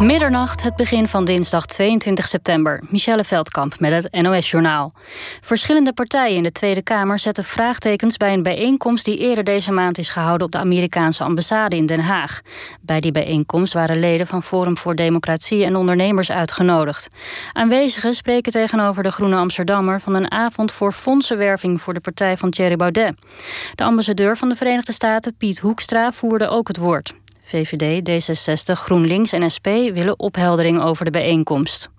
Middernacht, het begin van dinsdag 22 september. Michelle Veldkamp met het NOS-journaal. Verschillende partijen in de Tweede Kamer zetten vraagtekens bij een bijeenkomst die eerder deze maand is gehouden op de Amerikaanse ambassade in Den Haag. Bij die bijeenkomst waren leden van Forum voor Democratie en ondernemers uitgenodigd. Aanwezigen spreken tegenover de Groene Amsterdammer van een avond voor fondsenwerving voor de partij van Thierry Baudet. De ambassadeur van de Verenigde Staten, Piet Hoekstra, voerde ook het woord. VVD, D66, GroenLinks en SP willen opheldering over de bijeenkomst.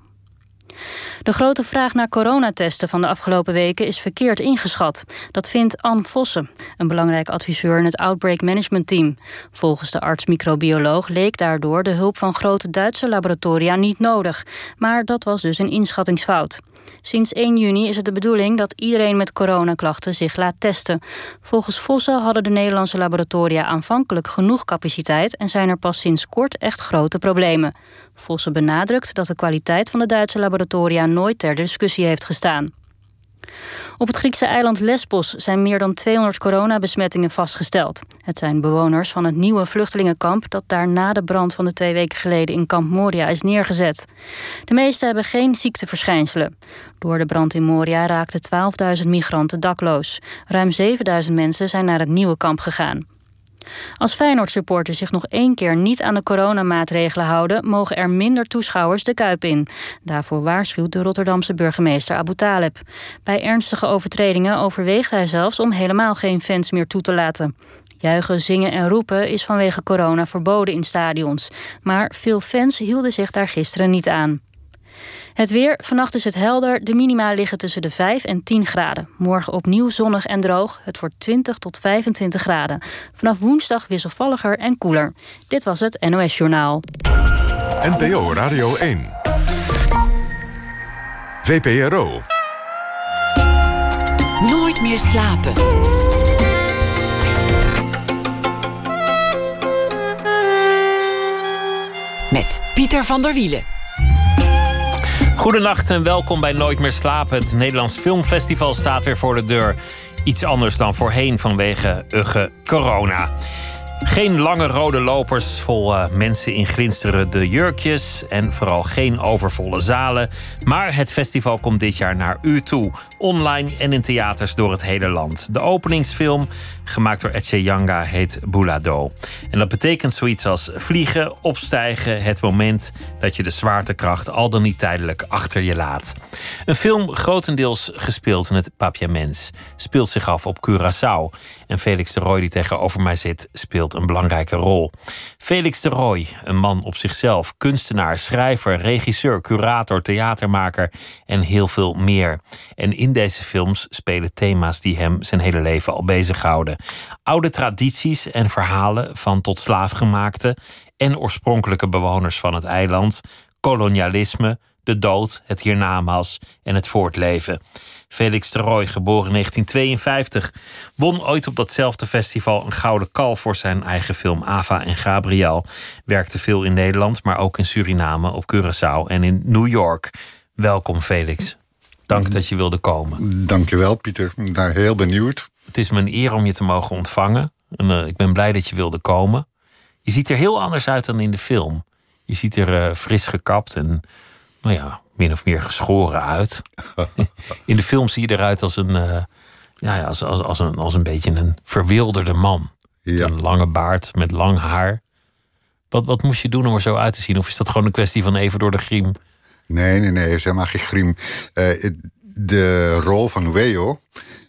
De grote vraag naar coronatesten van de afgelopen weken is verkeerd ingeschat. Dat vindt Anne Vossen, een belangrijk adviseur in het Outbreak Management Team. Volgens de arts-microbioloog leek daardoor de hulp van grote Duitse laboratoria niet nodig. Maar dat was dus een inschattingsfout. Sinds 1 juni is het de bedoeling dat iedereen met coronaklachten zich laat testen. Volgens Vossen hadden de Nederlandse laboratoria aanvankelijk genoeg capaciteit en zijn er pas sinds kort echt grote problemen. Vossen benadrukt dat de kwaliteit van de Duitse laboratoria nooit ter discussie heeft gestaan. Op het Griekse eiland Lesbos zijn meer dan 200 coronabesmettingen vastgesteld. Het zijn bewoners van het nieuwe vluchtelingenkamp dat daar na de brand van de twee weken geleden in kamp Moria is neergezet. De meeste hebben geen ziekteverschijnselen. Door de brand in Moria raakten 12.000 migranten dakloos. Ruim 7.000 mensen zijn naar het nieuwe kamp gegaan. Als Feyenoord-supporters zich nog één keer niet aan de coronamaatregelen houden, mogen er minder toeschouwers de Kuip in. Daarvoor waarschuwt de Rotterdamse burgemeester Abu Taleb. Bij ernstige overtredingen overweegt hij zelfs om helemaal geen fans meer toe te laten. Juichen, zingen en roepen is vanwege corona verboden in stadions. Maar veel fans hielden zich daar gisteren niet aan. Het weer. Vannacht is het helder. De minima liggen tussen de 5 en 10 graden. Morgen opnieuw zonnig en droog. Het wordt 20 tot 25 graden. Vanaf woensdag wisselvalliger en koeler. Dit was het NOS Journaal. NPO Radio 1. VPRO. Nooit meer slapen. Met Pieter van der Wielen. Goedenacht en welkom bij Nooit meer slapen. Het Nederlands Filmfestival staat weer voor de deur. Iets anders dan voorheen vanwege Ugge corona. Geen lange rode lopers vol uh, mensen in glinsterende jurkjes en vooral geen overvolle zalen. Maar het festival komt dit jaar naar u toe, online en in theaters door het hele land. De openingsfilm, gemaakt door Etje Yanga, heet Boulado. En dat betekent zoiets als vliegen, opstijgen, het moment dat je de zwaartekracht al dan niet tijdelijk achter je laat. Een film grotendeels gespeeld in het Papiaments, speelt zich af op Curaçao. En Felix de Roy, die tegenover mij zit, speelt een belangrijke rol. Felix de Roy, een man op zichzelf, kunstenaar, schrijver, regisseur, curator, theatermaker en heel veel meer. En in deze films spelen thema's die hem zijn hele leven al bezighouden. Oude tradities en verhalen van tot slaafgemaakte en oorspronkelijke bewoners van het eiland, kolonialisme, de dood, het hiernamaals en het voortleven. Felix de Roy, geboren in 1952, won ooit op datzelfde festival een gouden kal voor zijn eigen film Ava en Gabriel. Werkte veel in Nederland, maar ook in Suriname, op Curaçao en in New York. Welkom Felix. Dank dat je wilde komen. Dankjewel Pieter, ik ben daar heel benieuwd. Het is me een eer om je te mogen ontvangen. En, uh, ik ben blij dat je wilde komen. Je ziet er heel anders uit dan in de film. Je ziet er uh, fris gekapt en nou ja, min of meer geschoren uit. In de film zie je eruit als een, uh, ja, als, als, als, een, als een beetje een verwilderde man. Ja. Een lange baard met lang haar. Wat, wat moest je doen om er zo uit te zien? Of is dat gewoon een kwestie van even door de griem? Nee, nee, nee, is helemaal geen griem. Uh, de rol van Weo,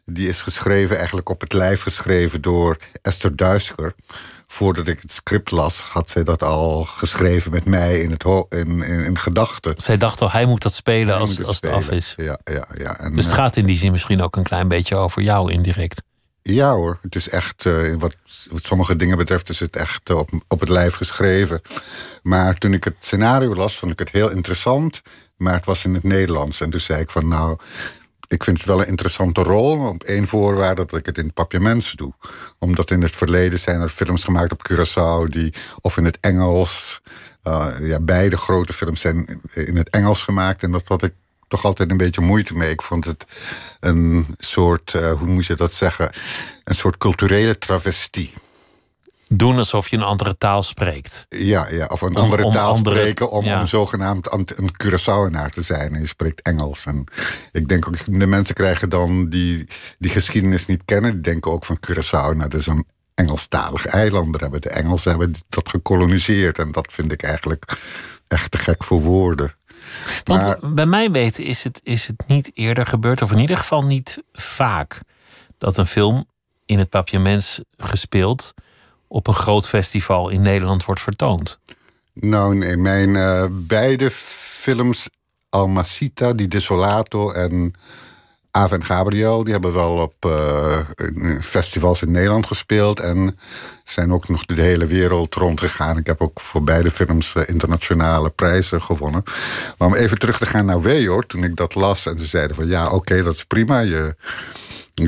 die is geschreven, eigenlijk op het lijf geschreven door Esther Duisker voordat ik het script las, had zij dat al geschreven met mij in, het in, in, in gedachten. Zij dacht al, hij moet dat spelen als, het, als het af is. Ja, ja, ja. En, dus het gaat in die zin misschien ook een klein beetje over jou indirect. Ja hoor, het is echt, uh, wat, wat, sommige dingen betreft, is het echt op, op het lijf geschreven. Maar toen ik het scenario las, vond ik het heel interessant. Maar het was in het Nederlands. En toen zei ik van nou, ik vind het wel een interessante rol. Op één voorwaarde dat ik het in papiaments doe. Omdat in het verleden zijn er films gemaakt op Curaçao die, of in het Engels. Uh, ja, beide grote films zijn in het Engels gemaakt. En dat had ik toch altijd een beetje moeite mee. Ik vond het een soort, uh, hoe moet je dat zeggen? Een soort culturele travestie. Doen alsof je een andere taal spreekt. Ja, ja of een andere om taal andere- spreken om, ja. om zogenaamd een, Curaçaoenaar te zijn. En je spreekt Engels. En ik denk ook, de mensen krijgen dan die die geschiedenis niet kennen. Die denken ook van Curaçao, nou, dat is een Engelstalig eiland. Hebben de Engelsen hebben dat gekoloniseerd. En dat vind ik eigenlijk echt te gek voor woorden. Want Maar- bij mij weten is het, is het niet eerder gebeurd, of in ieder geval niet vaak, dat een film in het Papiaments gespeeld op een groot festival in Nederland wordt vertoond. Nou, nee, mijn eh, beide films, Almacita, Di Desolato en Ave en Gabriel, die hebben wel op eh, in festivals in Nederland gespeeld en zijn ook nog de hele wereld rondgegaan. Ik heb ook voor beide films eh, internationale prijzen gewonnen. Maar om even terug te gaan naar Weor, toen ik dat las en ze zeiden van ja, oké, dat is prima. Je,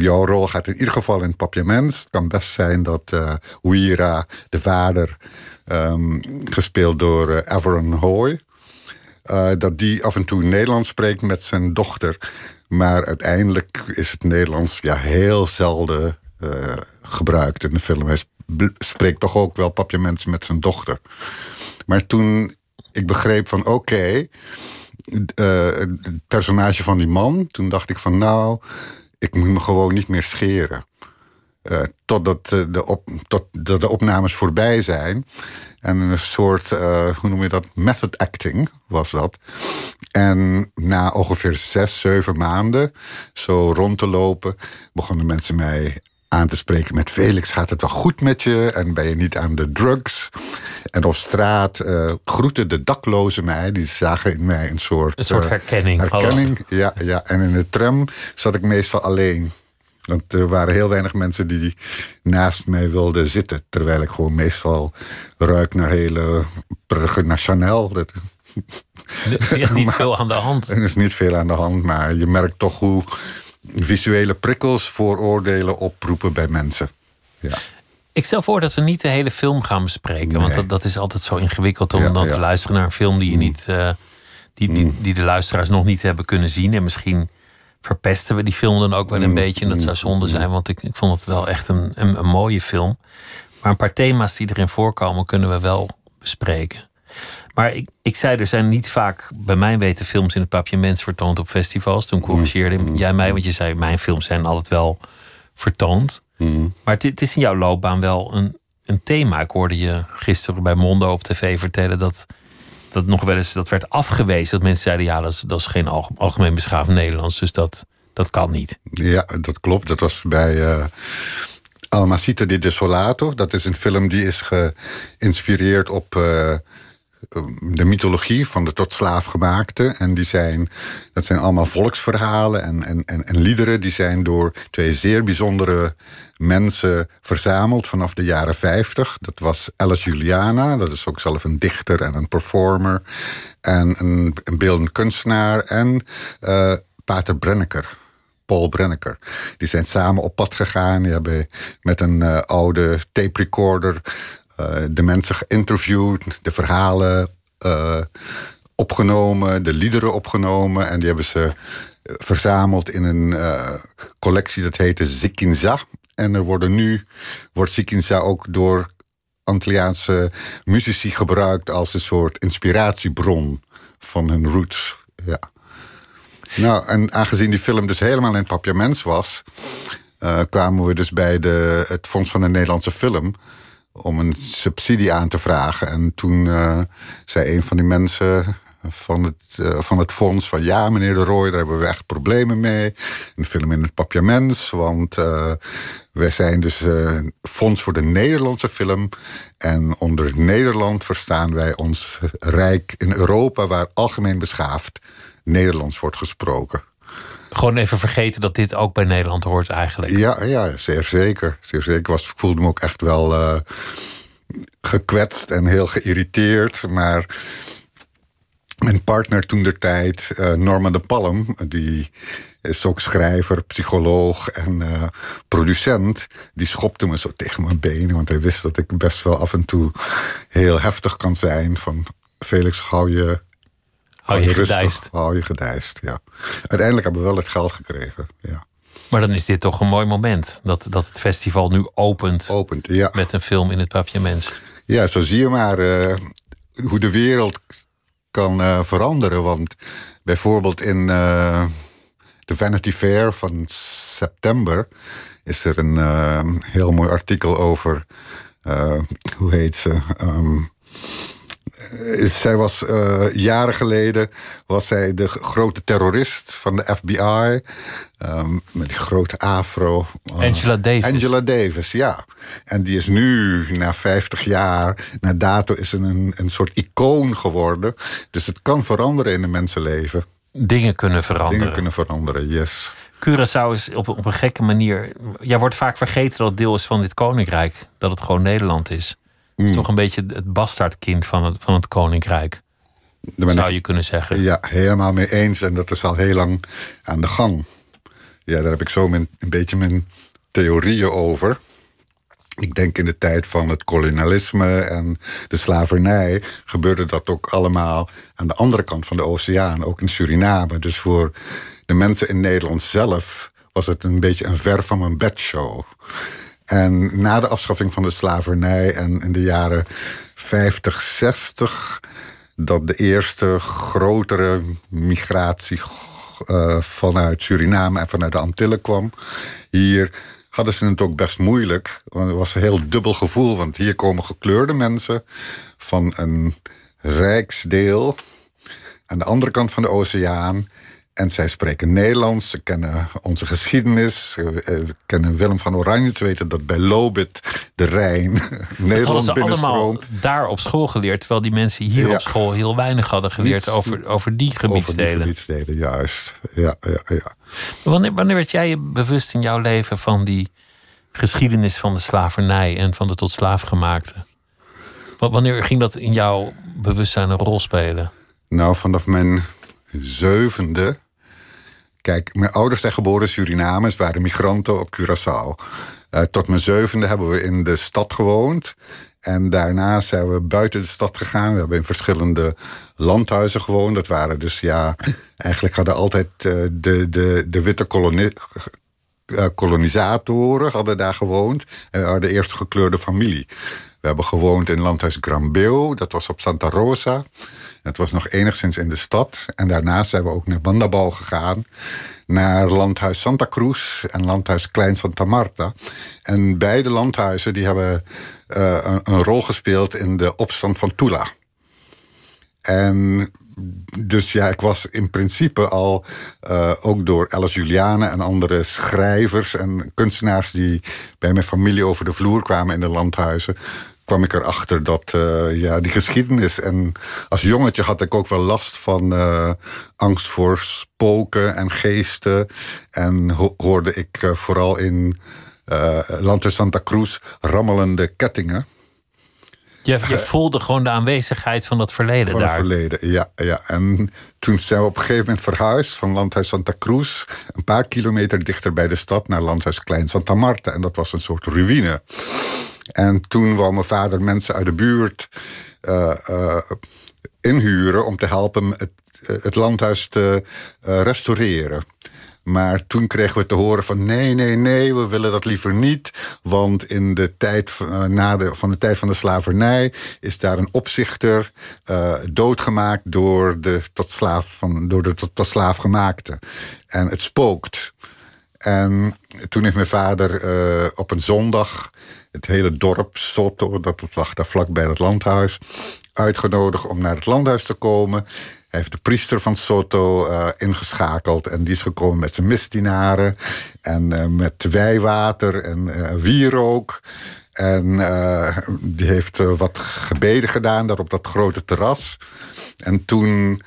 Jouw rol gaat in ieder geval in papiaments. Het kan best zijn dat eh Huira, de vader, ehm, gespeeld door eh, Averon Hoy, eh, dat die af en toe Nederlands spreekt met zijn dochter. Maar uiteindelijk is het Nederlands ja, heel zelden gebruikt in de film. Hij sp- spreekt toch ook wel papiaments met zijn dochter. Maar toen ik begreep van oké, het personage van die man, toen dacht ik van nou, ik moet me gewoon niet meer scheren. Eh, totdat eh, de, op, tot de, de opnames voorbij zijn. En een soort, eh, hoe noem je dat? Method acting was dat. En na ongeveer zes, zeven maanden, zo rond te lopen, begonnen mensen mij aan te spreken met Felix, gaat het wel goed met je? En ben je niet aan de drugs? En op straat eh groetten de daklozen mij. Die zagen in mij een soort... Een soort eh, herkenning. herkenning, ja, ja. En in de tram zat ik meestal alleen. Want er waren heel weinig mensen die naast mij wilden zitten. Terwijl ik gewoon meestal ruik naar hele... naar Chanel. Dat, Ja, niet veel aan de hand. er is niet veel aan de hand, maar je merkt toch hoe visuele prikkels vooroordelen oproepen bij mensen. Ja. Ik stel voor dat we niet de hele film gaan bespreken. Want dat, dat is altijd zo ingewikkeld om Ja, dan ja. Mm. te luisteren naar een film die, je niet, eh, die, die, die de luisteraars nog niet hebben kunnen zien. En misschien verpesten we die film dan ook wel Mm. een beetje. En dat zou zonde zijn, want ik, ik vond het wel echt een, een, een mooie film. Maar een paar thema's die erin voorkomen kunnen we wel bespreken. Maar ik, ik zei, er zijn niet vaak, bij mijn weten, films in het papiaments vertoond op festivals. Toen corrigeerde jij mij, want je zei, mijn films zijn altijd wel vertoond. Maar het, is in jouw loopbaan wel een, een thema. Ik hoorde je gisteren bij Mondo op tv vertellen dat dat nog wel eens dat werd afgewezen. Dat mensen zeiden, ja, dat is, dat is geen alge- algemeen beschaafd Nederlands, dus dat, dat kan niet. Ja, dat klopt. Dat was bij eh Almacita di Desolato. Dat is een film die is geïnspireerd op eh, de mythologie van de tot slaaf gemaakte. En die zijn, dat zijn allemaal volksverhalen en, en, en, en liederen. Die zijn door twee zeer bijzondere mensen verzameld vanaf de jaren 50. Dat was Alice Juliana, dat is ook zelf een dichter en een performer. En een, een beeldend kunstenaar. En eh, Pater Brenneker. Paul Brenneker. Die zijn samen op pad gegaan. Die hebben met een eh, oude tape recorder de mensen geïnterviewd, de verhalen eh, opgenomen, de liederen opgenomen. En die hebben ze eh, verzameld in een eh, collectie dat heette Zikinza. En er worden nu, wordt Zikinza ook door Antilliaanse muzici gebruikt als een soort inspiratiebron van hun roots. Ja. Nou, en aangezien die film dus helemaal in papiaments was, eh, kwamen we dus bij de, het Fonds van de Nederlandse Film om een subsidie aan te vragen. En toen eh, zei een van die mensen van het, eh, van het fonds van ja, meneer de Rooij, daar hebben we echt problemen mee. Een film in het papiaments, want eh, wij zijn dus fonds voor de Nederlandse film. En onder Nederland verstaan wij ons rijk in Europa, waar algemeen beschaafd Nederlands wordt gesproken. Gewoon even vergeten dat dit ook bij Nederland hoort eigenlijk. Ja, ja zeer zeker. Zeer zeker. Was, ik voelde me ook echt wel eh, gekwetst en heel geïrriteerd. Maar mijn partner toen de tijd, eh, Norman de Palm, die is ook schrijver, psycholoog en eh, producent. Die schopte me zo tegen mijn benen, want hij wist dat ik best wel af en toe heel heftig kan zijn. Van Felix, hou je, Hou je gedijst. Hou je gedijst, ja. Uiteindelijk hebben we wel het geld gekregen, ja. Maar dan is dit toch een mooi moment. Dat, dat het festival nu opent, opent ja. met een film in het papiaments. Ja, zo zie je maar uh, hoe de wereld kan uh, veranderen. Want bijvoorbeeld in uh, de Vanity Fair van september is er een heel mooi artikel over. hoe heet ze? Um, eh, zij was uh, jaren geleden was zij de grote terrorist van de FBI. Um, met die grote afro. Uh, Angela Davis. Angela Davis, ja. En die is nu, na 50 jaar, na dato is een, een soort icoon geworden. Dus het kan veranderen in een mensenleven. Dingen kunnen veranderen. Dingen kunnen veranderen, yes. Curaçao is op, op een gekke manier. Ja, wordt vaak vergeten dat het deel is van dit koninkrijk. Dat het gewoon Nederland is. Het is mm. toch een beetje het bastaardkind van het, van het koninkrijk. Zou je kunnen zeggen. Ja, helemaal mee eens. En dat is al heel lang aan de gang. Ja, daar heb ik zo mijn, een beetje mijn theorieën over. Ik denk in de tijd van het kolonialisme en de slavernij gebeurde dat ook allemaal aan de andere kant van de oceaan, ook in Suriname. Dus voor de mensen in Nederland zelf was het een beetje een ver van mijn bedshow. En na de afschaffing van de slavernij en in de jaren 50, 60, dat de eerste grotere migratie uh, vanuit Suriname en vanuit de Antillen kwam. Hier hadden ze het ook best moeilijk. Want het was een heel dubbel gevoel. Want hier komen gekleurde mensen van een rijksdeel aan de andere kant van de oceaan. En zij spreken Nederlands, ze kennen onze geschiedenis. Ze kennen Willem van Oranje. Ze weten dat bij Lobit de Rijn Nederland ze allemaal daar op school geleerd... terwijl die mensen hier op school heel weinig hadden geleerd... over, over die gebiedsdelen. Over die gebiedsdelen, juist. Ja, ja, ja. Wanneer, wanneer werd jij je bewust in jouw leven... van die geschiedenis van de slavernij... en van de tot slaafgemaakte? Wanneer ging dat in jouw bewustzijn een rol spelen? Nou, vanaf mijn zevende Kijk, mijn ouders zijn geboren in Suriname. Ze waren migranten op Curaçao. Uh, tot mijn zevende hebben we in de stad gewoond. En daarna zijn we buiten de stad gegaan. We hebben in verschillende landhuizen gewoond. Dat waren dus, ja, eigenlijk hadden altijd uh, de, de, de witte uh, kolonisatoren hadden daar gewoond. En we waren de eerste gekleurde familie. We hebben gewoond in landhuis Grambeo, dat was op Santa Rosa. Het was nog enigszins in de stad. En daarna zijn we ook naar Bandabal gegaan. Naar landhuis Santa Cruz en landhuis Klein Santa Marta. En beide landhuizen die hebben uh, een, rol gespeeld in de opstand van Tula. En dus ja, ik was in principe al uh, ook door Alice Juliane en andere schrijvers en kunstenaars die bij mijn familie over de vloer kwamen in de landhuizen, kwam ik erachter dat uh, ja, die geschiedenis. En als jongetje had ik ook wel last van uh, angst voor spoken en geesten. En ho hoorde ik uh, vooral in Land Santa Cruz rammelende kettingen. Je, je voelde gewoon de aanwezigheid van dat verleden van daar. het verleden, ja, ja. En toen zijn we op een gegeven moment verhuisd van Landhuis Santa Cruz... een paar kilometer dichter bij de stad naar Landhuis Klein Santa Marta. En dat was een soort ruïne. En toen wou mijn vader mensen uit de buurt uh, uh, inhuren om te helpen het, het landhuis te restaureren. Maar toen kregen we te horen van nee, nee, nee, we willen dat liever niet. Want in de tijd na de, van de tijd van de slavernij is daar een opzichter doodgemaakt door de tot slaaf, van, door de tot, slaaf gemaakte. En het spookt. En toen heeft mijn vader op een zondag het hele dorp Soto, dat lag daar vlak bij het landhuis, uitgenodigd om naar het landhuis te komen. Hij heeft de priester van Soto uh, ingeschakeld en die is gekomen met zijn misdinaren en uh, met wijwater en uh, wierook. En die heeft wat gebeden gedaan daar op dat grote terras. En toen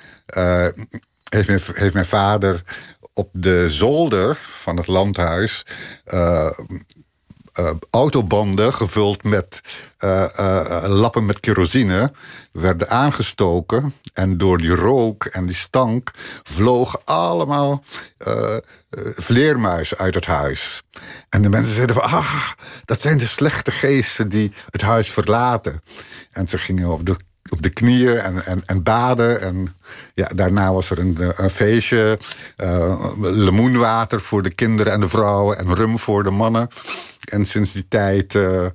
heeft mijn, heeft, mijn, vader op de zolder van het landhuis autobanden gevuld met uh, uh, lappen met kerosine werden aangestoken. En door die rook en die stank vlogen allemaal vleermuizen uit het huis. En de mensen zeiden van, ah, dat zijn de slechte geesten die het huis verlaten. En ze gingen op de op de knieën en, en, en baden. En ja, daarna was er een, een feestje. Uh, lemoenwater voor de kinderen en de vrouwen. En rum voor de mannen. En sinds die tijd uh,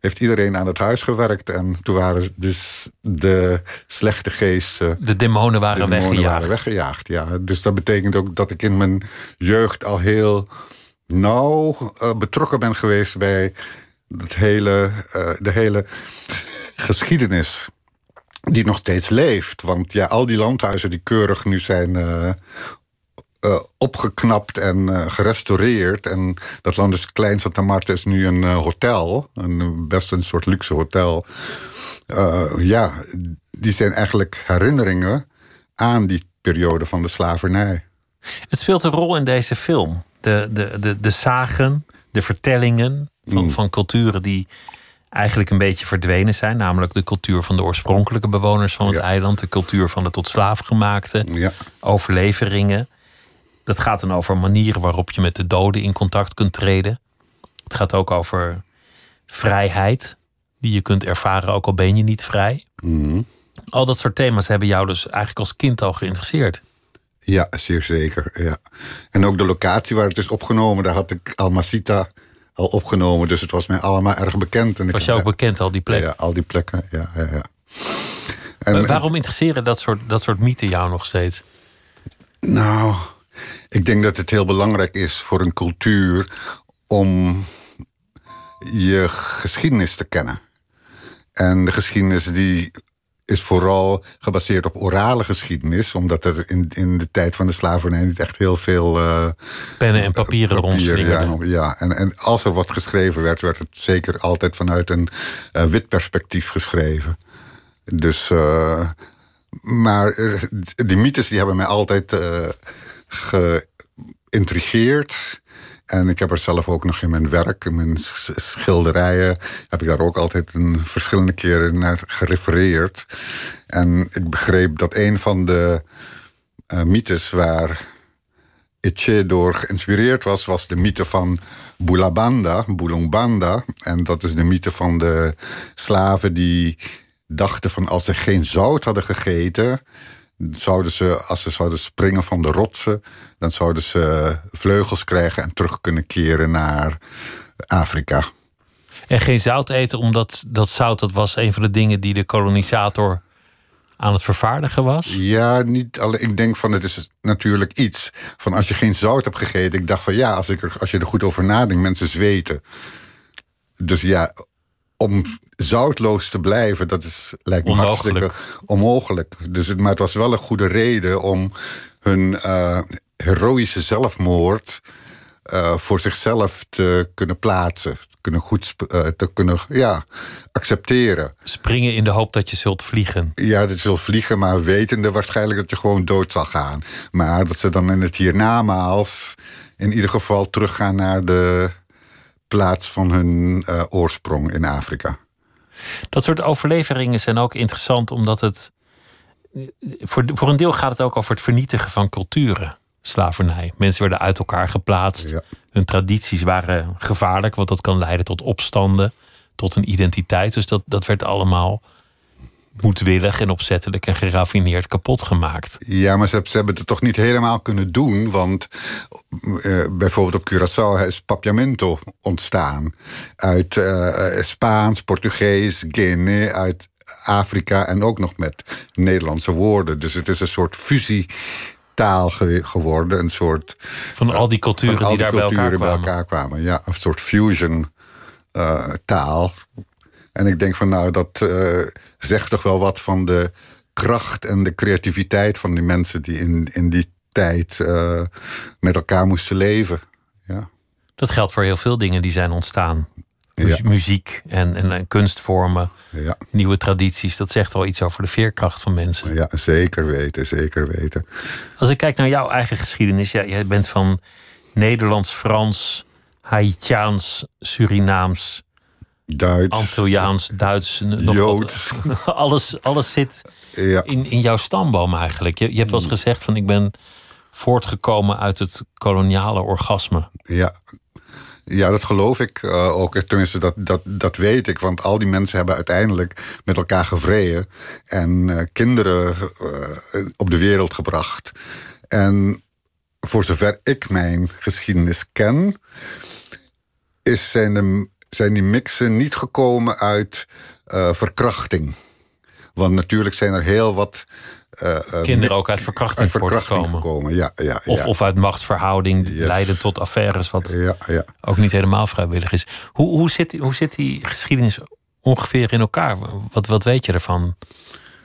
heeft iedereen aan het huis gewerkt. En toen waren dus de slechte geesten... De demonen waren de demonen weggejaagd. Waren weggejaagd ja. Dus dat betekent ook dat ik in mijn jeugd al heel nauw uh, betrokken ben geweest... bij het hele, de hele geschiedenis die nog steeds leeft. Want ja, al die landhuizen die keurig nu zijn uh, uh, opgeknapt en uh, gerestaureerd. En dat land is klein Santa Marta is nu een hotel. Een, best een soort luxe hotel. ja, die zijn eigenlijk herinneringen aan die periode van de slavernij. Het speelt een rol in deze film. De, de, de, de zagen, de vertellingen van, mm. van culturen die eigenlijk een beetje verdwenen zijn. Namelijk de cultuur van de oorspronkelijke bewoners van het Ja. eiland, de cultuur van de tot slaaf gemaakte, Ja. overleveringen. Dat gaat dan over manieren waarop je met de doden in contact kunt treden. Het gaat ook over vrijheid, die je kunt ervaren ook al ben je niet vrij. Mhm. Al dat soort thema's hebben jou dus eigenlijk als kind al geïnteresseerd. Ja, zeer zeker. Ja. En ook de locatie waar het is opgenomen, daar had ik Almacita al opgenomen. Dus het was mij allemaal erg bekend. En ik Was je ook bekend al die Ja, plek? ja, al die plekken. Ja, ja, ja. En, waarom interesseren dat soort, dat soort mythen jou nog steeds? Nou, ik denk dat het heel belangrijk is voor een cultuur om je geschiedenis te kennen. En de geschiedenis die is vooral gebaseerd op orale geschiedenis, omdat er in, in de tijd van de slavernij niet echt heel veel. eh, Pennen en papieren papier, ja, rondslingerden. ja. En, en als er wat geschreven werd, werd het zeker altijd vanuit een eh, wit perspectief geschreven. Dus, eh, maar eh, die mythes die hebben mij altijd eh, geïntrigeerd. En ik heb er zelf ook nog in mijn werk, in mijn sch- schilderijen, heb ik daar ook altijd een verschillende keren naar gerefereerd. En ik begreep dat een van de eh, mythes waar Etche door geïnspireerd was, was de mythe van Bulabanda, Bulongbanda. En dat is de mythe van de slaven die dachten van als ze geen zout hadden gegeten, zouden ze, als ze zouden springen van de rotsen, dan zouden ze vleugels krijgen en terug kunnen keren naar Afrika. En geen zout eten, omdat dat zout dat was een van de dingen die de kolonisator aan het vervaardigen was. Ja, niet alleen. Ik denk van het is natuurlijk iets. Van als je geen zout hebt gegeten. Ik dacht van ja, als, ik er, als je er goed over nadenkt, mensen zweten. Dus ja, om zoutloos te blijven, dat is, lijkt me Onmogelijk. hartstikke onmogelijk. Dus het, maar het was wel een goede reden om hun eh, heroïsche zelfmoord eh, voor zichzelf te kunnen plaatsen. Te kunnen goed eh, te kunnen ja, accepteren. Springen in de hoop dat je zult vliegen. Ja, dat je zult vliegen, maar wetende waarschijnlijk dat je gewoon dood zal gaan. Maar dat ze dan in het hiernamaals in ieder geval teruggaan naar de plaats van hun eh, oorsprong in Afrika. Dat soort overleveringen zijn ook interessant omdat het. Voor, voor een deel gaat het ook over het vernietigen van culturen. Slavernij. Mensen werden uit elkaar geplaatst. Ja. Hun tradities waren gevaarlijk, want dat kan leiden tot opstanden, tot een identiteit. Dus dat, dat werd allemaal moedwillig en opzettelijk en geraffineerd kapot gemaakt. Ja, maar ze, ze hebben het toch niet helemaal kunnen doen. Want eh, bijvoorbeeld op Curaçao is papiamento ontstaan. Uit eh, Spaans, Portugees, Guinea, uit Afrika en ook nog met Nederlandse woorden. Dus het is een soort fusietaal ge- geworden. Een soort Van al die culturen al die daar bij elkaar bij elkaar kwamen. Ja, een soort fusion eh, taal. En ik denk van nou, dat eh, zegt toch wel wat van de kracht en de creativiteit van die mensen die in, in die tijd eh, met elkaar moesten leven. Ja. Dat geldt voor heel veel dingen die zijn ontstaan. Ja. Muziek en, en, en kunstvormen, Ja, nieuwe tradities. Dat zegt wel iets over de veerkracht van mensen. ja, zeker weten, zeker weten. Als ik kijk naar jouw eigen geschiedenis. Ja, jij bent van Nederlands, Frans, Haitiaans, Surinaams, Duits. Antilliaans, Duits. Nog Joods. Wat, alles, alles zit Ja, in, in jouw stamboom eigenlijk. Je, je hebt wel eens gezegd van ik ben voortgekomen uit het koloniale orgasme. ja. Ja, dat geloof ik uh, ook. Tenminste, dat, dat, dat weet ik. Want al die mensen hebben uiteindelijk met elkaar gevreden. En uh, kinderen uh, op de wereld gebracht. En voor zover ik mijn geschiedenis ken, is zijn, de, zijn die mixen niet gekomen uit verkrachting. Want natuurlijk zijn er heel wat. Uh, Kinderen ook uit verkrachting, uit verkrachting gekomen. Ja, ja, of, ja. of uit machtsverhouding yes. leiden tot affaires, wat ja, ja. ook niet helemaal vrijwillig is. Hoe, hoe, zit, hoe zit die geschiedenis ongeveer in elkaar? Wat, wat weet je ervan?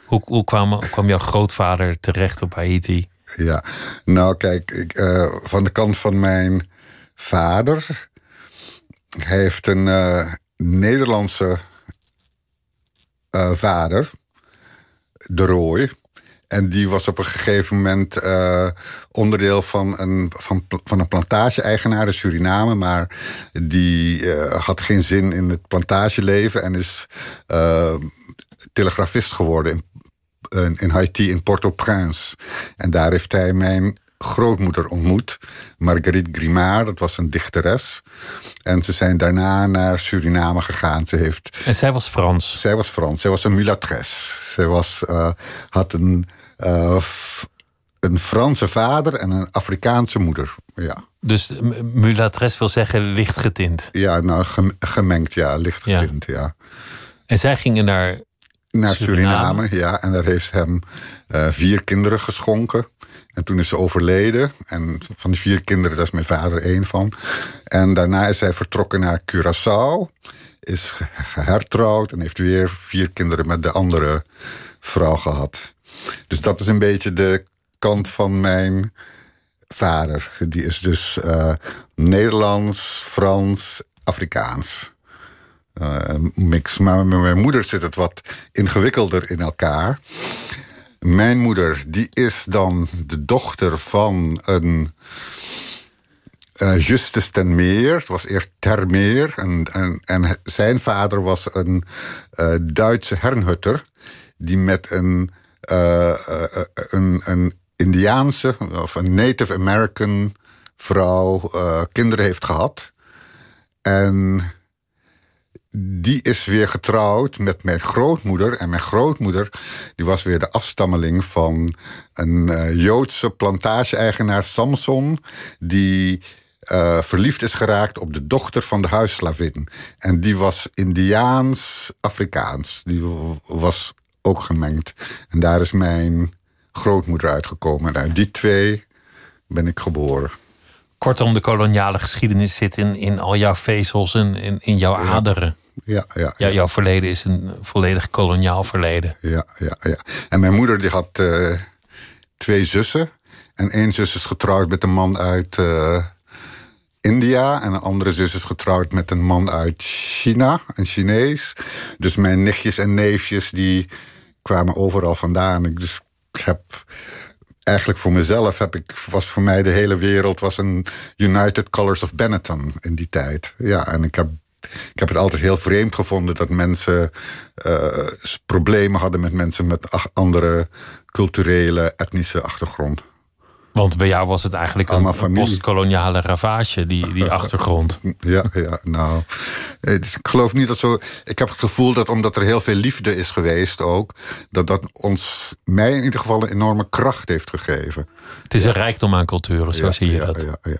Hoe, hoe kwam, kwam jouw grootvader terecht op Haiti? Ja, nou kijk, ik, uh, van de kant van mijn vader. Hij heeft een uh, Nederlandse vader de Rooi. En die was op een gegeven moment uh, onderdeel van een, van, van een plantage-eigenaar in Suriname. Maar die had geen zin in het plantageleven en is telegrafist geworden in, in Haiti, in Port-au-Prince. En daar heeft hij mijn grootmoeder ontmoet. Marguerite Grimard, dat was een dichteres. En ze zijn daarna naar Suriname gegaan. Ze heeft, en zij was Frans? Zij was Frans. Zij was een mulatres. Zij was, uh, had een, uh, een Franse vader en een Afrikaanse moeder. Ja. Dus mulatres wil zeggen lichtgetint? Ja, nou, gemengd, ja, lichtgetint, ja. ja. En zij gingen naar naar Suriname. Suriname. ja. En daar heeft hem uh, vier kinderen geschonken. En toen is ze overleden. En van die vier kinderen, daar is mijn vader één van. En daarna is hij vertrokken naar Curaçao. Is gehertrouwd en heeft weer vier kinderen met de andere vrouw gehad. Dus dat is een beetje de kant van mijn vader. Die is dus uh, Nederlands, Frans, Afrikaans. Uh, mix. Maar met mijn moeder zit het wat ingewikkelder in elkaar. Mijn moeder, die is dan de dochter van een uh, Justus ten Meer. Het was eerst Termeer. En, en, en zijn vader was een uh, Duitse hernhutter... die met een, uh, een, een Indiaanse of een Native American vrouw kinderen heeft gehad. En die is weer getrouwd met mijn grootmoeder. En mijn grootmoeder die was weer de afstammeling van een uh, Joodse plantage-eigenaar Samson... die uh, verliefd is geraakt op de dochter van de huisslavin. En die was Indiaans-Afrikaans. Die was ook gemengd. En daar is mijn grootmoeder uitgekomen. En uit die twee ben ik geboren. Kortom, de koloniale geschiedenis zit in, in al jouw vezels en in, in jouw aderen. Ja, ja, ja, Jouw verleden is een volledig koloniaal verleden. Ja, ja, ja. En mijn moeder die had uh, twee zussen. En één zus is getrouwd met een man uit uh, India. En een andere zus is getrouwd met een man uit China, een Chinees. Dus mijn nichtjes en neefjes die kwamen overal vandaan. Dus ik heb eigenlijk voor mezelf heb ik, was voor mij de hele wereld was een United Colors of Benetton in die tijd. Ja, en ik heb, ik heb het altijd heel vreemd gevonden dat mensen uh, problemen hadden met mensen met andere culturele, etnische achtergrond. Want bij jou was het eigenlijk een, een postkoloniale ravage, die, die achtergrond. Ja, ja, nou. Dus ik geloof niet dat zo. Ik heb het gevoel dat omdat er heel veel liefde is geweest ook, dat dat ons, mij in ieder geval, een enorme kracht heeft gegeven. Het is een rijkdom aan culturen, zo zie je ja, dat. Ja, ja.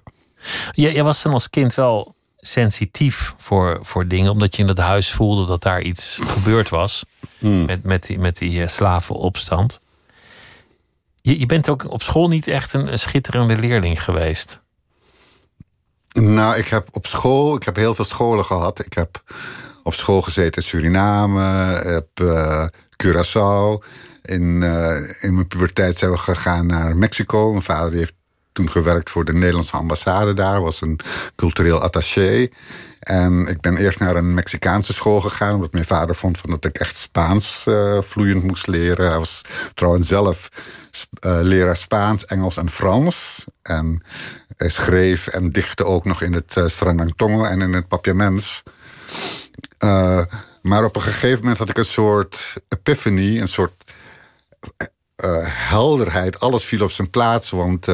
Jij, jij was dan als kind wel sensitief voor, voor dingen, omdat je in het huis voelde dat daar iets gebeurd was Hmm. met, met die, met die slavenopstand. Je, bent ook op school niet echt een, schitterende leerling geweest. Nou, ik heb op school, ik heb heel veel scholen gehad. Ik heb op school gezeten in Suriname, heb uh, Curaçao. In, uh, in mijn puberteit zijn we gegaan naar Mexico. Mijn vader heeft toen gewerkt voor de Nederlandse ambassade daar, was een cultureel attaché. En ik ben eerst naar een Mexicaanse school gegaan, omdat mijn vader vond van dat ik echt Spaans uh, vloeiend moest leren. Hij was trouwens zelf uh, leraar Spaans, Engels en Frans. En hij schreef en dichtte ook nog in het uh, Sranangtongo en in het Papiaments. Maar op een gegeven moment had ik een soort epiphany, een soort helderheid. Alles viel op zijn plaats, want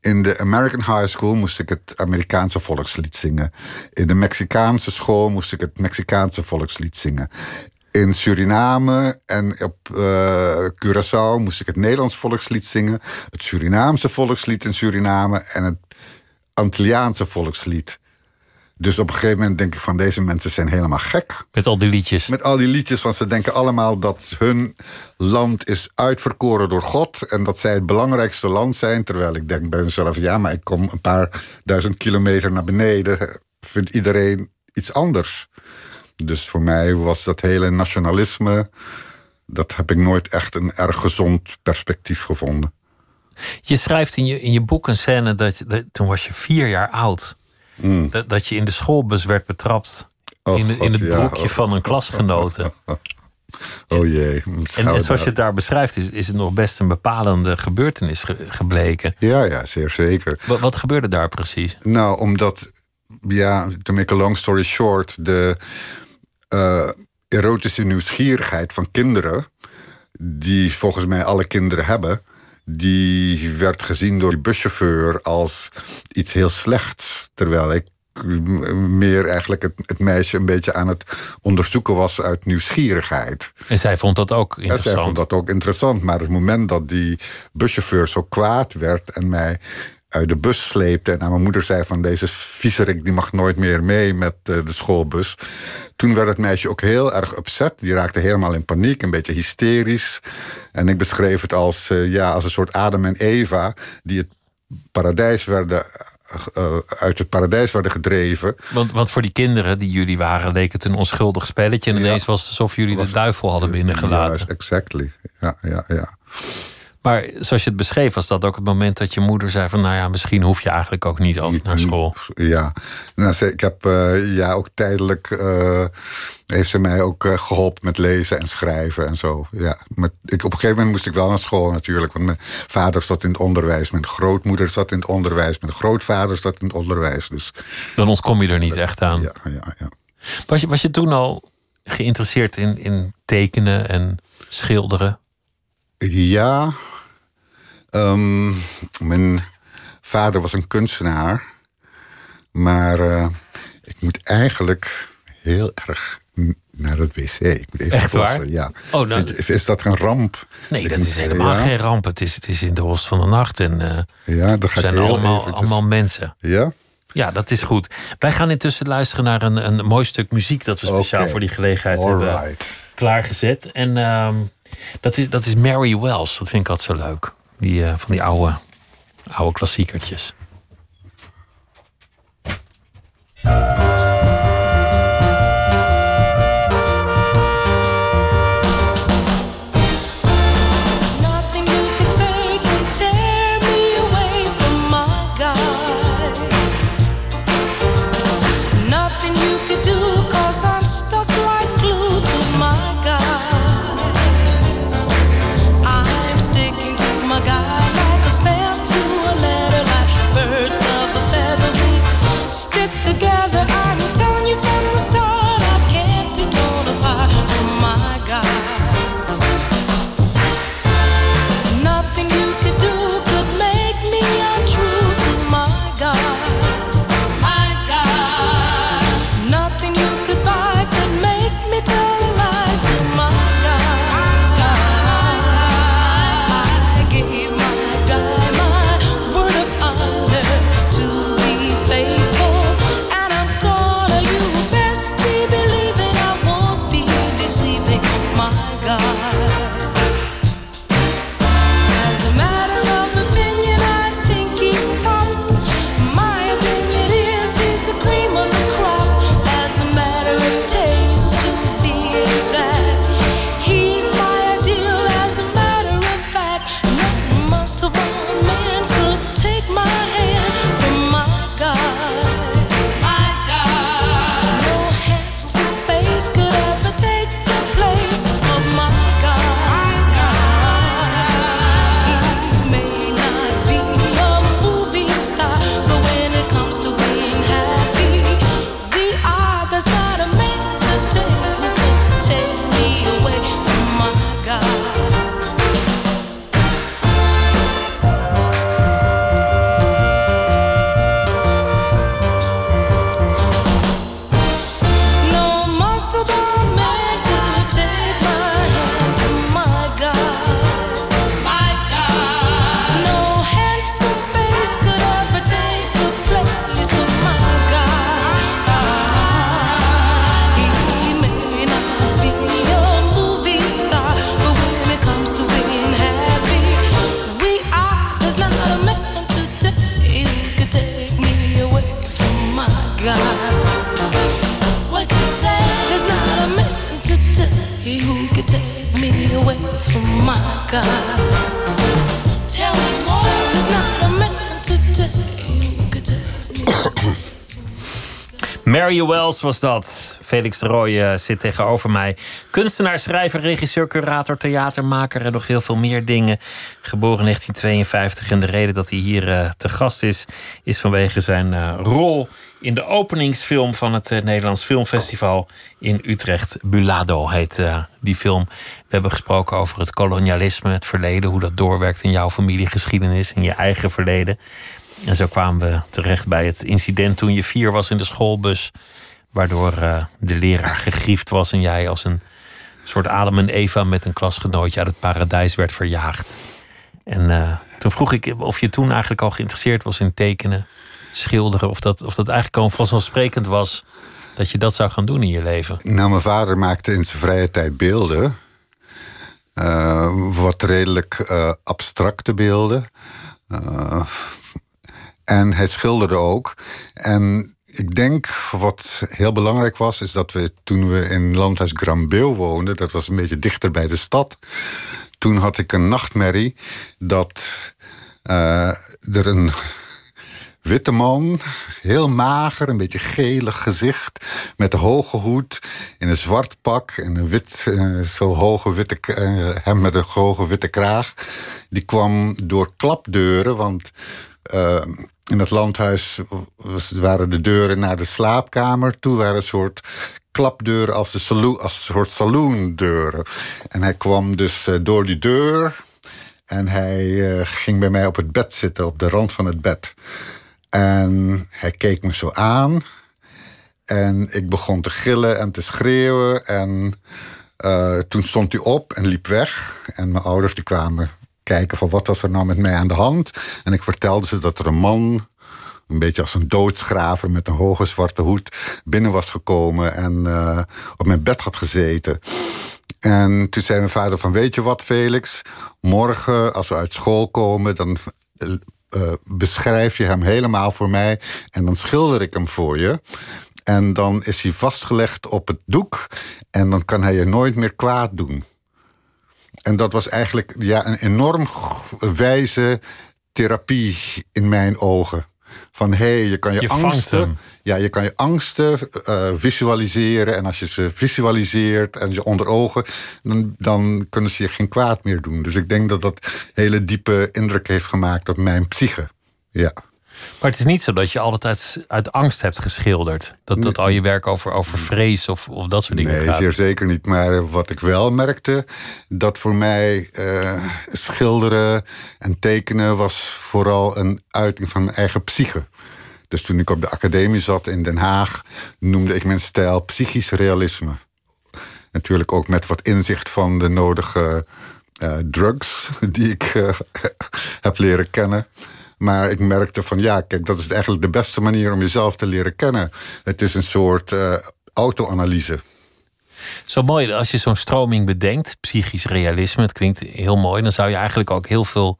In de American High School moest ik het Amerikaanse volkslied zingen. In de Mexicaanse school moest ik het Mexicaanse volkslied zingen. In Suriname en op uh, Curaçao moest ik het Nederlands volkslied zingen. Het Surinaamse volkslied in Suriname en het Antilliaanse volkslied. Dus op een gegeven moment denk ik van deze mensen zijn helemaal gek. Met al die liedjes. Met al die liedjes, want ze denken allemaal dat hun land is uitverkoren door God. En dat zij het belangrijkste land zijn. Terwijl ik denk bij mezelf, ja, maar ik kom een paar duizend kilometer naar beneden. Vindt iedereen iets anders. Dus voor mij was dat hele nationalisme. Dat heb ik nooit echt een erg gezond perspectief gevonden. Je schrijft in je, in je boek een scène dat, dat toen was je vier jaar oud. Mm. Dat, dat je in de schoolbus werd betrapt. in, in het ja, broekje oh. van een klasgenote. Oh jee. En, en zoals je het daar beschrijft, is, is het nog best een bepalende gebeurtenis ge- gebleken. Ja, ja, zeer zeker. Wat, wat gebeurde daar precies? Nou, omdat, ja, to make a long story short, de eh, erotische nieuwsgierigheid van kinderen, die volgens mij alle kinderen hebben, die werd gezien door de buschauffeur als iets heel slechts. Terwijl ik meer eigenlijk het, het meisje een beetje aan het onderzoeken was uit nieuwsgierigheid. En zij vond dat ook interessant. zij vond dat ook interessant. Maar het moment dat die buschauffeur zo kwaad werd en mij uit de bus sleepte en aan mijn moeder zei van deze viezerik die mag nooit meer mee met eh, de schoolbus. Toen werd het meisje ook heel erg upset. Die raakte helemaal in paniek, een beetje hysterisch. En ik beschreef het als, eh, ja, als een soort Adam en Eva die het paradijs werden, eh, uit het paradijs werden gedreven. Want, want voor die kinderen die jullie waren, leek het een onschuldig spelletje. En ineens was het alsof jullie de duivel hadden binnengelaten. Juist, exactly. Ja, ja, ja. Maar zoals je het beschreef, was dat ook het moment dat je moeder zei van... nou ja, misschien hoef je eigenlijk ook niet altijd naar school. Ja, nou, ik heb eh, ja, ook tijdelijk eh, heeft ze mij ook eh, geholpen met lezen en schrijven en zo. Ja, maar ik, op een gegeven moment moest ik wel naar school natuurlijk. Want mijn vader zat in het onderwijs, mijn grootmoeder zat in het onderwijs, mijn grootvader zat in het onderwijs. Dus Dan ontkom je er niet echt aan. ja, ja, ja. Was, je, was je toen al geïnteresseerd in, in tekenen en schilderen? Ja, ehm, mijn vader was een kunstenaar, maar eh, ik moet eigenlijk heel erg naar het wc. Ik moet even Echt waar? Ja. Oh, nou- is dat een ramp? Nee, Ik dat is helemaal ja, geen ramp. Het is, het is in de host van de nacht en eh Ja, dan we ga ik zijn allemaal, eventjes- allemaal mensen. Ja? Ja, dat is goed. Wij gaan intussen luisteren naar een, een mooi stuk muziek... dat we speciaal voor die gelegenheid hebben klaargezet. En ehm, dat, is, dat is Mary Wells. Dat vind ik altijd zo leuk. Die, eh, van die oude, oude klassiekertjes. Mary Wells was dat. Felix de Rooij eh, zit tegenover mij. Kunstenaar, schrijver, regisseur, curator, theatermaker en nog heel veel meer dingen. Geboren in 1952 en de reden dat hij hier eh, te gast is, is vanwege zijn eh, rol in de openingsfilm van het Nederlands Filmfestival in Utrecht. Bulado heet die film. We hebben gesproken over het kolonialisme, het verleden, hoe dat doorwerkt in jouw familiegeschiedenis, in je eigen verleden. En zo kwamen we terecht bij het incident toen je vier was in de schoolbus. Waardoor eh, de leraar gegriefd was en jij als een soort Adam en Eva met een klasgenootje uit het paradijs werd verjaagd. En eh, toen vroeg ik of je toen eigenlijk al geïnteresseerd was in tekenen, schilderen. Of dat, of dat eigenlijk gewoon vanzelfsprekend was dat je dat zou gaan doen in je leven. Nou, mijn vader maakte in zijn vrije tijd beelden. Eh, wat redelijk abstracte beelden. En hij schilderde ook. En ik denk wat heel belangrijk was, is dat we toen we in landhuis Grambeel woonden, dat was een beetje dichter bij de stad. Toen had ik een nachtmerrie dat eh, er een witte man, heel mager, een beetje gelig gezicht, met een hoge hoed, in een zwart pak en een wit, eh, zo hoge witte, eh, hem met een hoge witte kraag. Die kwam door klapdeuren, want in het landhuis waren de deuren naar de slaapkamer toe, waren een soort klapdeuren als, de als een soort saloondeuren. En hij kwam dus eh, door die deur en hij eh, ging bij mij op het bed zitten, op de rand van het bed. En hij keek me zo aan. En ik begon te gillen en te schreeuwen. En eh, toen stond hij op en liep weg. En mijn ouders kwamen kijken van wat was er nou met mij aan de hand. En ik vertelde ze dat er een man, een beetje als een doodsgraver met een hoge zwarte hoed, binnen was gekomen en eh, op mijn bed had gezeten. En toen zei mijn vader van, weet je wat Felix, morgen als we uit school komen, dan eh, eh, beschrijf je hem helemaal voor mij en dan schilder ik hem voor je. En dan is hij vastgelegd op het doek en dan kan hij je nooit meer kwaad doen. En dat was eigenlijk ja, een enorm wijze therapie in mijn ogen. Van hé, hey, je kan je, angsten. Ja, je kan je angsten eh, visualiseren. En als je ze visualiseert en je onder ogen, dan, dan kunnen ze je geen kwaad meer doen. Dus ik denk dat dat hele diepe indruk heeft gemaakt op mijn psyche. Ja. Maar het is niet zo dat je altijd uit, uit angst hebt geschilderd. Dat, dat al je werk over, over vrees of, of dat soort dingen Nee, gaat. zeer zeker niet. Maar wat ik wel merkte, dat voor mij eh, schilderen en tekenen was vooral een uiting van mijn eigen psyche. Dus toen ik op de academie zat in Den Haag, noemde ik mijn stijl psychisch realisme. Natuurlijk ook met wat inzicht van de nodige eh, drugs die ik eh, heb leren kennen. Maar ik merkte van ja, kijk, dat is eigenlijk de beste manier om jezelf te leren kennen. Het is een soort eh, auto-analyse. Zo mooi, als je zo'n stroming bedenkt, psychisch realisme, het klinkt heel mooi, dan zou je eigenlijk ook heel veel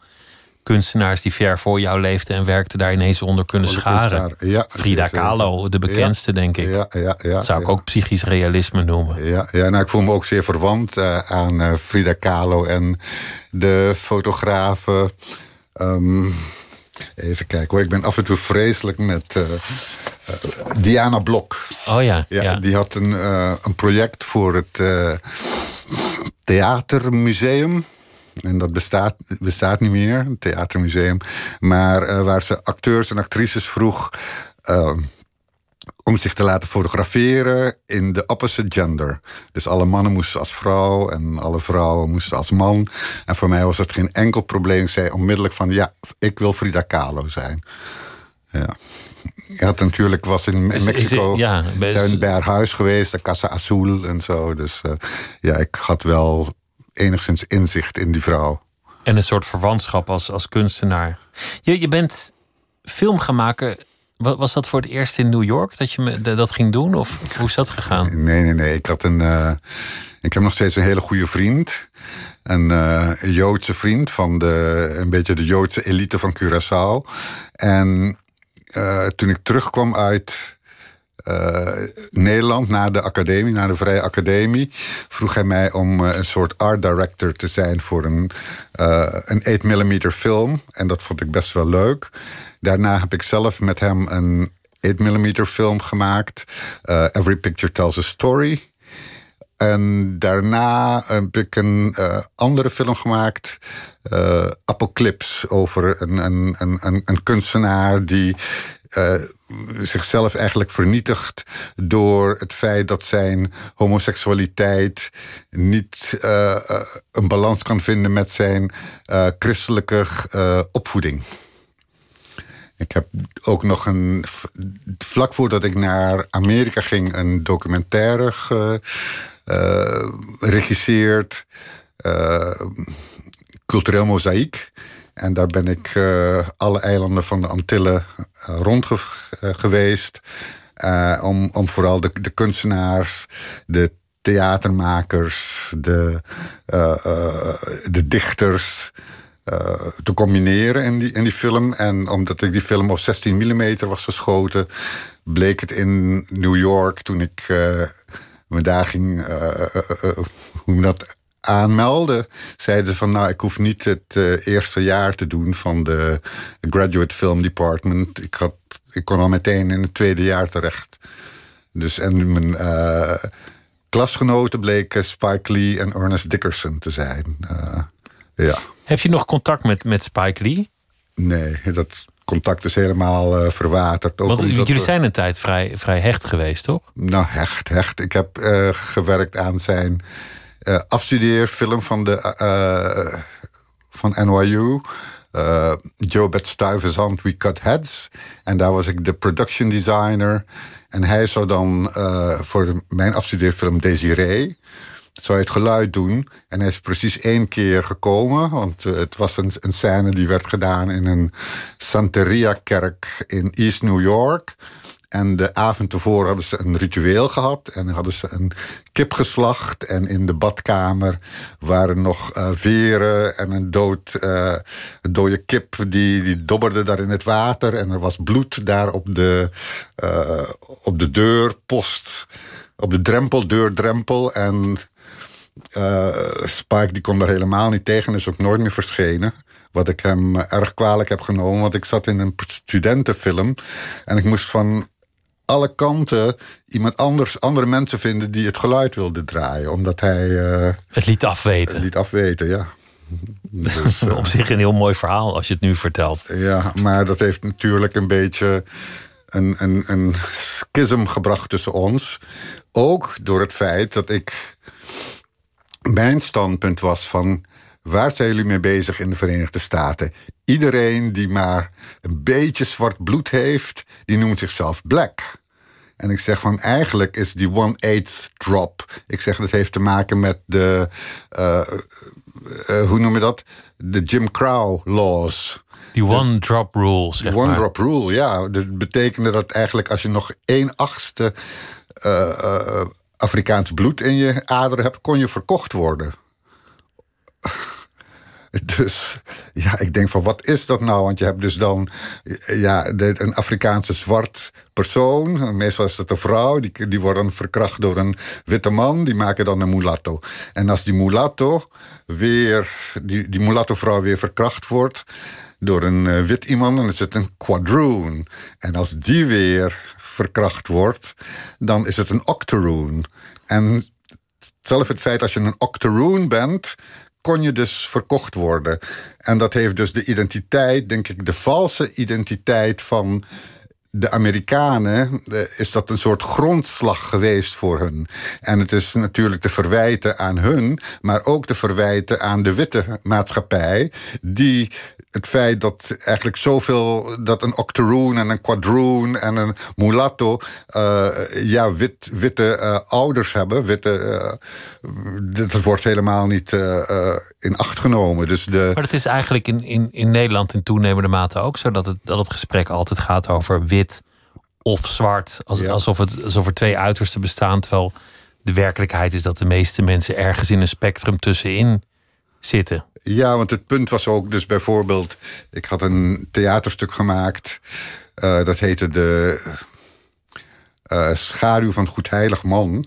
kunstenaars die ver voor jou leefden en werkten daar ineens onder kunnen Onder scharen. ja, Frida. Kahlo, de bekendste, denk ik. Ja, ja, ja. dat zou ik ja. ook psychisch realisme noemen. Ja, ja nou, ik voel me ook zeer verwant eh, aan eh, Frida Kahlo en de fotografen. Ehm, even kijken hoor, ik ben af en toe vreselijk met eh, eh, Diana Blok. Oh ja, Ja, ja. Die had een, eh, een project voor het Theatermuseum. En dat bestaat, bestaat niet meer, het Theatermuseum. Maar waar ze acteurs en actrices vroeg. Om zich te laten fotograferen in de opposite gender. Dus alle mannen moesten als vrouw en alle vrouwen moesten als man. En voor mij was dat geen enkel probleem. Ik zei onmiddellijk van ja, ik wil Frida Kahlo zijn. Ja. Had natuurlijk was in, in Is- is- Mexico ja, bij- zijn bij haar huis geweest, de Casa Azul en zo. Dus eh, ja, ik had wel enigszins inzicht in die vrouw. En een soort verwantschap als, als kunstenaar. Je, je bent filmgemaker. Wa- Was dat voor het eerst in New York dat je me, dat ging doen? Of hoe is dat gegaan? Nee, nee, nee. Ik had een. eh, ik heb nog steeds een hele goede vriend. Een eh, Joodse vriend van de, een beetje de Joodse elite van Curaçao. En eh, toen ik terugkwam uit eh, Nederland, na de academie, na de Vrije Academie, vroeg hij mij om eh, een soort art director te zijn voor een, eh, een 8 mm film. En dat vond ik best wel leuk. Daarna heb ik zelf met hem een 8 mm film gemaakt. Every Picture Tells a Story. En daarna heb ik een andere film gemaakt, eh Apocalypse, over een, een, een, een kunstenaar die eh, zichzelf eigenlijk vernietigt door het feit dat zijn homoseksualiteit niet eh, eh, een balans kan vinden met zijn christelijke opvoeding. Ik heb ook nog een. Vlak voordat ik naar Amerika ging, een documentaire geregisseerd. cultureel mozaïek. En daar ben ik eh, alle eilanden van de Antillen eh, rond eh, geweest. om, om vooral de, de kunstenaars, de theatermakers, de, de dichters te combineren in die, in die film. En omdat ik die film op 16 mm was geschoten, bleek het in New York toen ik me daar ging, hoe dat, aanmelden, zeiden ze van nou, ik hoef niet het eh, eerste jaar te doen van de graduate film department. Ik, had, ik kon al meteen in het tweede jaar terecht. Dus en mijn eh, klasgenoten bleken Spike Lee en Ernest Dickerson te zijn. Eh, ja. Heb je nog contact met, met Spike Lee? Nee, dat contact is helemaal eh, verwaterd. Ook Want jullie we- zijn een tijd vrij, vrij hecht geweest, toch? Nou, hecht, hecht. Ik heb gewerkt aan zijn eh, afstudeerfilm van, de, eh, van NYU. eh Joe Bet Stuyvesant, We Cut Heads. En daar was ik de production designer. En hij zou dan eh, voor mijn afstudeerfilm Desiree... zou het geluid doen. En hij is precies één keer gekomen. Want eh, het was een, een scène die werd gedaan in een Santeria-kerk in East New York. En de avond tevoren hadden ze een ritueel gehad. En hadden ze een kip geslacht. En in de badkamer waren nog eh, veren en een, dood, eh, dode kip. Die, die dobberde daar in het water. En er was bloed daar op de, eh, op de deurpost. Op de drempel, deurdrempel. En Spike die kon daar helemaal niet tegen. Is ook nooit meer verschenen. Wat ik hem erg kwalijk heb genomen. Want ik zat in een studentenfilm. En ik moest van alle kanten iemand anders, andere mensen vinden die het geluid wilden draaien. Omdat hij eh, Het liet afweten. liet afweten, ja. Dus, eh, Op zich een heel mooi verhaal als je het nu vertelt. ja, maar dat heeft natuurlijk een beetje een, een, een schism gebracht tussen ons. Ook door het feit dat ik. Mijn standpunt was van. Waar zijn jullie mee bezig in de Verenigde Staten? Iedereen die maar een beetje zwart bloed heeft, die noemt zichzelf black. En ik zeg van eigenlijk is die one-eighth drop. Ik zeg dat heeft te maken met de. eh, eh, hoe noem je dat? De Jim Crow laws. Die one drop rule, zeg One maar. drop rule, ja. Dat betekende dat eigenlijk als je nog één achtste eh, eh, Afrikaans bloed in je aderen hebt, kon je verkocht worden. Dus ja, ik denk van wat is dat nou? Want je hebt dus dan ja, een Afrikaanse zwart persoon. Meestal is het een vrouw. Die, die wordt dan verkracht door een witte man. Die maken dan een mulatto. En als die mulatto weer, die, die mulatto vrouw weer verkracht wordt door een eh, wit iemand, dan is het een quadroon. En als die weer verkracht wordt, dan is het een octoroon. En zelf het feit als je een octoroon bent, kon je dus verkocht worden. En dat heeft dus de identiteit, denk ik, de valse identiteit van de Amerikanen, eh, is dat een soort grondslag geweest voor hun. En het is natuurlijk te verwijten aan hun, maar ook te verwijten aan de witte maatschappij, die het feit dat eigenlijk zoveel, dat een octoroon en een quadroon en een mulatto, eh, ja, wit, witte eh, ouders hebben, witte, dat wordt helemaal niet in acht genomen. Dus de, Maar het is eigenlijk in, in, in Nederland in toenemende mate ook zo dat het, dat het gesprek altijd gaat over wit of zwart. Als, Ja. alsof, het, alsof er twee uitersten bestaan. Terwijl de werkelijkheid is dat de meeste mensen ergens in een spectrum tussenin zitten. Ja, want het punt was ook dus bijvoorbeeld... Ik had een theaterstuk gemaakt. eh, dat heette de... eh, schaduw van goed heilig man.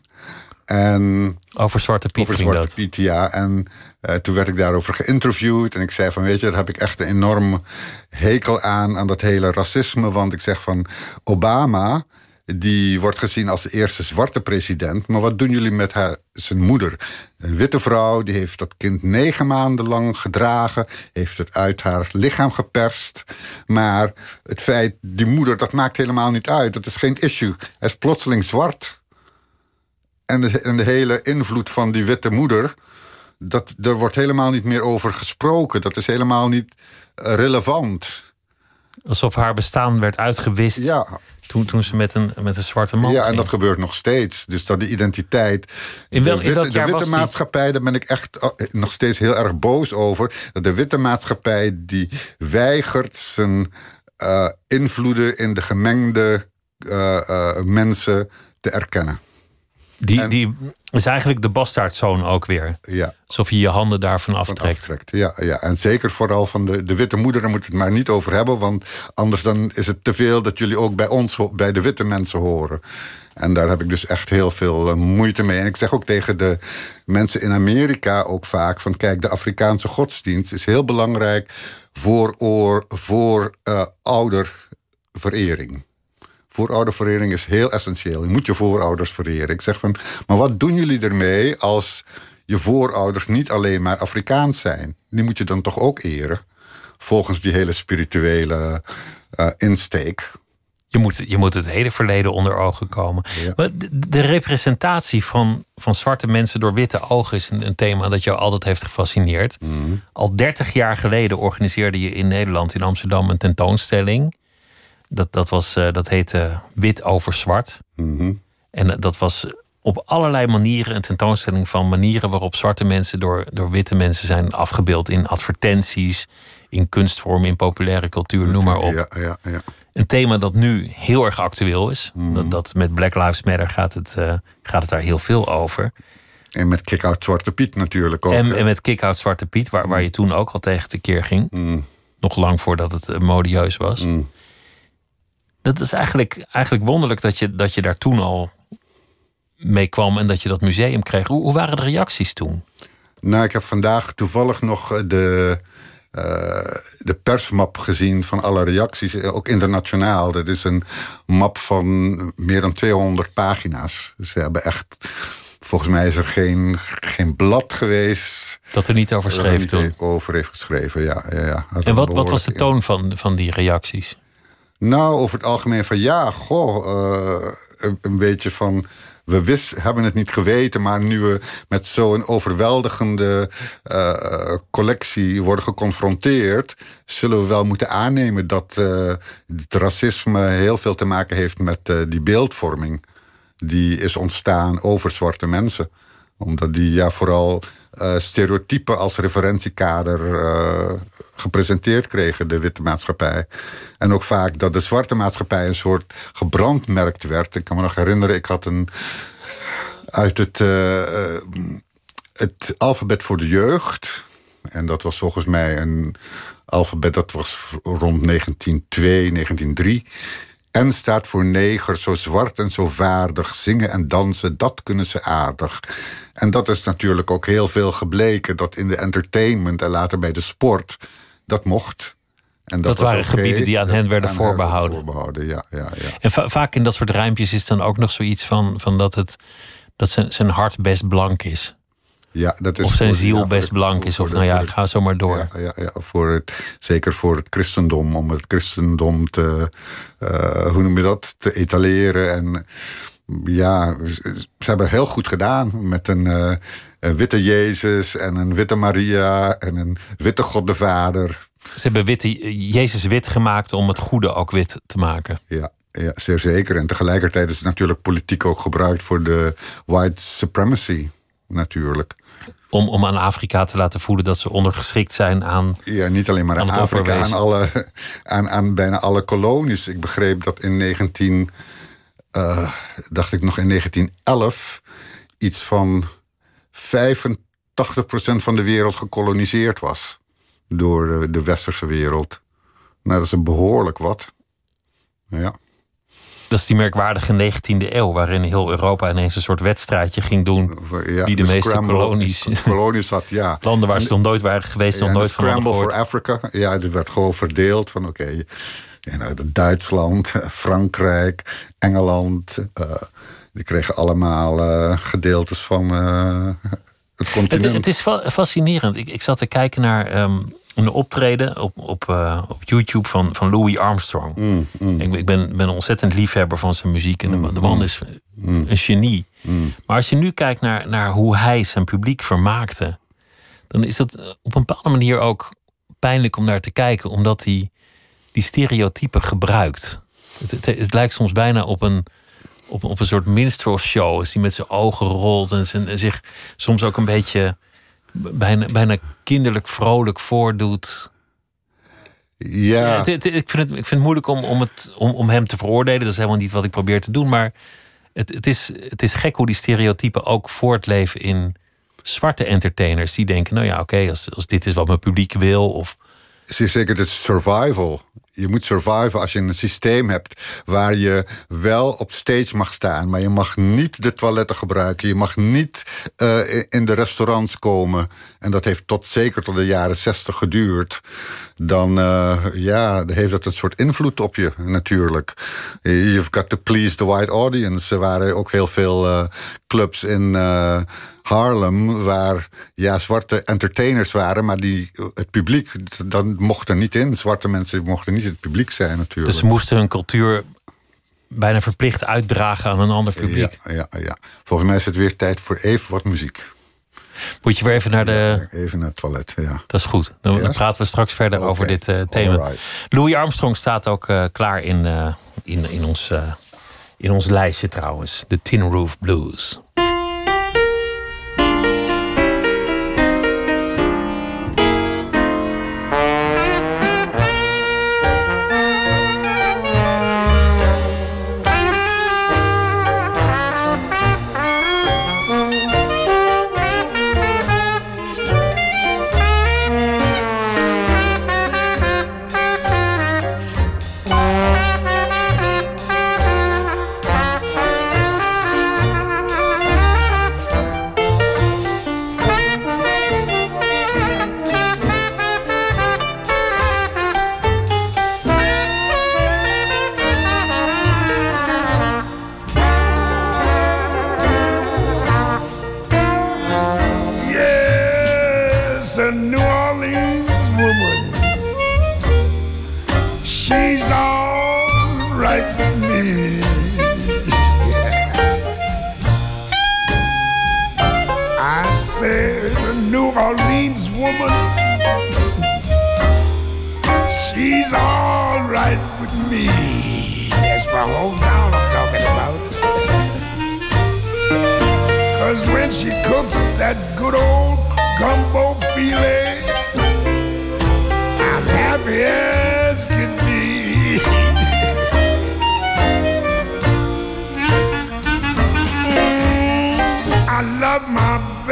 En Over Zwarte Piet over ging Zwarte. Piet, ja. En eh, toen werd ik daarover geïnterviewd. En ik zei van, weet je, daar heb ik echt een enorm hekel aan... aan dat hele racisme. Want ik zeg van, Obama... die wordt gezien als de eerste zwarte president. Maar wat doen jullie met haar, zijn moeder? Een witte vrouw, die heeft dat kind negen maanden lang gedragen... heeft het uit haar lichaam geperst. Maar het feit, die moeder, dat maakt helemaal niet uit. Dat is geen issue. Hij is plotseling zwart... En de, en de hele invloed van die witte moeder, dat, daar wordt helemaal niet meer over gesproken. Dat is helemaal niet eh, relevant. Alsof haar bestaan werd uitgewist Ja, toen, toen ze met een, met een zwarte man ja en dat gebeurt nog steeds. Dus dat de identiteit. In wel- de in witte, welk jaar de witte die? maatschappij, daar ben ik echt eh, nog steeds heel erg boos over. Dat de witte maatschappij die weigert zijn eh, invloeden in de gemengde mensen te erkennen. Die, en- die is eigenlijk de bastaardzoon ook weer. Ja. Alsof je je handen daarvan van aftrekt. Ja, ja, en zeker vooral van de, de witte moeder, daar moeten we het maar niet over hebben. Want anders dan is het te veel dat jullie ook bij ons, bij de witte mensen horen. En daar heb ik dus echt heel veel eh, moeite mee. En ik zeg ook tegen de mensen in Amerika ook vaak: van kijk, de Afrikaanse godsdienst is heel belangrijk voor, oor, voor eh, ouderverering. Voorouderverering is heel essentieel. Je moet je voorouders vereren. Ik zeg van, maar wat doen jullie ermee als je voorouders niet alleen maar Afrikaans zijn? Die moet je dan toch ook eren? Volgens die hele spirituele eh, insteek. Je moet, je moet het hele verleden onder ogen komen. Ja. Maar de, de representatie van, van zwarte mensen door witte ogen is een, een thema dat jou altijd heeft gefascineerd. Al 30 jaar geleden organiseerde je in Nederland, in Amsterdam, een tentoonstelling. Dat, dat, was, eh, dat heette Wit over Zwart. En eh, dat was op allerlei manieren een tentoonstelling van manieren waarop zwarte mensen door, door witte mensen zijn afgebeeld in advertenties, in kunstvormen, in populaire cultuur, noem maar op Ja, ja, ja. een thema dat nu heel erg actueel is. Dat, dat met Black Lives Matter gaat het, eh, gaat het daar heel veel over. En met kick-out Zwarte Piet natuurlijk ook. En, en met Kick-Out Zwarte Piet, waar, waar je toen ook al tegen tekeer ging. Nog lang voordat het modieus was. Dat is eigenlijk, eigenlijk wonderlijk dat je, dat je daar toen al mee kwam en dat je dat museum kreeg. Hoe, hoe waren de reacties toen? Nou, ik heb vandaag toevallig nog de, eh, de persmap gezien van alle reacties, eh, ook internationaal. Dat is een map van meer dan 200 pagina's. Dus ze hebben echt, volgens mij is er geen, geen blad geweest. Dat er niet over er schreef toen. over heeft geschreven. Ja, ja, ja. En wat, wat was de toon van, van die reacties? Nou, over het algemeen van ja, goh, eh, een, beetje van. We wist, hebben het niet geweten, maar nu we met zo'n overweldigende eh, collectie worden geconfronteerd, zullen we wel moeten aannemen dat eh, het racisme heel veel te maken heeft met die beeldvorming. Die is ontstaan over zwarte mensen. Omdat die ja, vooral eh, stereotypen als referentiekader eh, gepresenteerd kregen, de witte maatschappij. En ook vaak dat de zwarte maatschappij een soort gebrandmerkt werd. Ik kan me nog herinneren, ik had een uit het, eh, het alfabet voor de jeugd. En dat was volgens mij een alfabet dat was rond 1902, 1903. N staat voor neger, zo zwart en zo vaardig. Zingen en dansen, dat kunnen ze aardig. En dat is natuurlijk ook heel veel gebleken... dat in de entertainment en later bij de sport dat mocht. En Dat was waren gebieden die aan hen werden Aan voorbehouden. voorbehouden, ja, ja, ja. En va- vaak in dat soort rijmpjes is dan ook nog zoiets van, van dat, het, dat zijn, zijn hart best blank is. ja dat is Of zijn ja, ziel best blank is. Of de- nou ja, ga zo maar door. Ja, ja, ja voor het, zeker voor het christendom. Om het christendom te, eh, hoe noem je dat, te etaleren. En ja, ze hebben heel goed gedaan met een, eh, een witte Jezus en een witte Maria en een witte God de Vader. Ze hebben witte, Jezus wit gemaakt om het goede ook wit te maken. Ja, ja, zeer zeker. En tegelijkertijd is het natuurlijk politiek ook gebruikt voor de white supremacy, natuurlijk. Om, om aan Afrika te laten voelen dat ze ondergeschikt zijn aan. Ja, niet alleen maar Aan Afrika, aan, alle, aan, aan bijna alle kolonies. Ik begreep dat in 19, eh, dacht ik nog in 1911, iets van 85% van de wereld gekoloniseerd was door de, de westerse wereld. Nou, dat is een behoorlijk wat. Ja. Dat is die merkwaardige 19e eeuw, waarin heel Europa ineens een soort wedstrijdje ging doen. Ja, wie de, meeste scramble- kolonies. kolonies had, ja. Landen waar ze nog nooit waren geweest, nog nooit van hadden Scramble for Africa. Ja, die werd gewoon verdeeld van oké. Nou, de Duitsland, Frankrijk, Engeland. eh, die kregen allemaal eh, gedeeltes van eh, het Het, continent. het is fa- fascinerend. Ik, ik zat te kijken naar ehm, een optreden op, op, op YouTube van, van Louis Armstrong. Mm, Ik, ik ben, ben een ontzettend liefhebber van zijn muziek. En de, man- de man is een genie. mm. Maar als je nu kijkt naar, naar hoe hij zijn publiek vermaakte, dan is dat op een bepaalde manier ook pijnlijk om naar te kijken, omdat hij die stereotypen gebruikt. Het, het, het lijkt soms bijna op een, op, op een soort minstrel show. Als hij met zijn ogen rolt en, zijn, en zich soms ook een beetje bijna, bijna kinderlijk vrolijk voordoet. ja, Het- het- ik, vind het, ik vind het moeilijk om, om, het, om, om hem te veroordelen. Dat is helemaal niet wat ik probeer te doen. Maar het, het, is, het is gek hoe die stereotypen ook voortleven in zwarte entertainers. Die denken, nou ja, oké, als, als dit is wat mijn publiek wil. Of zeker, het is survival. Je moet surviven als je een systeem hebt waar je wel op stage mag staan, maar je mag niet de toiletten gebruiken. Je mag niet eh, in de restaurants komen. En dat heeft tot zeker tot de jaren zestig geduurd. Dan eh, ja, heeft dat een soort invloed op je natuurlijk. You've got to please the white audience. Er waren ook heel veel eh, clubs in. Harlem, waar ja, zwarte entertainers waren, maar die, het publiek, dan mocht er niet in. Zwarte mensen mochten niet het publiek zijn natuurlijk. dus ze moesten hun cultuur bijna verplicht uitdragen aan een ander publiek. ja, ja, ja. Volgens mij is het weer tijd voor even wat muziek. Moet je weer even naar de. Even naar het toilet, ja. Dat is goed. Dan, praten we straks verder over dit eh, thema. Alright. Louis Armstrong staat ook eh, klaar in, eh, in, in, ons, in ons lijstje trouwens. De Tin Roof Blues.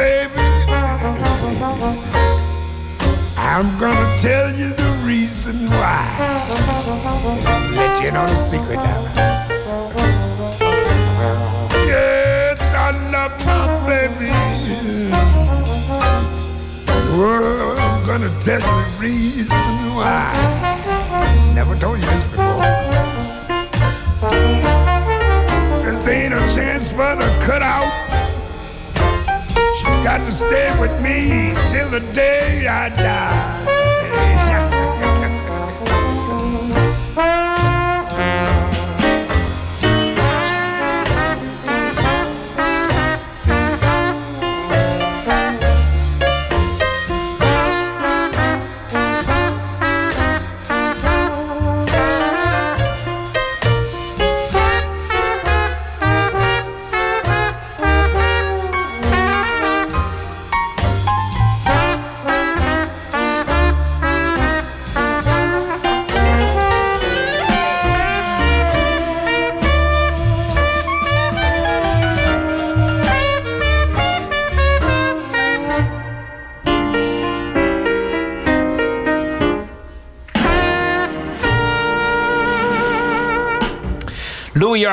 Baby. I'm gonna tell you the reason why. Let you know the secret now. Yes, I love my baby. Well, I'm gonna tell you the reason why. Never told you this before. Cause there ain't a chance for her to cut out. She got to stay with me till the day I die.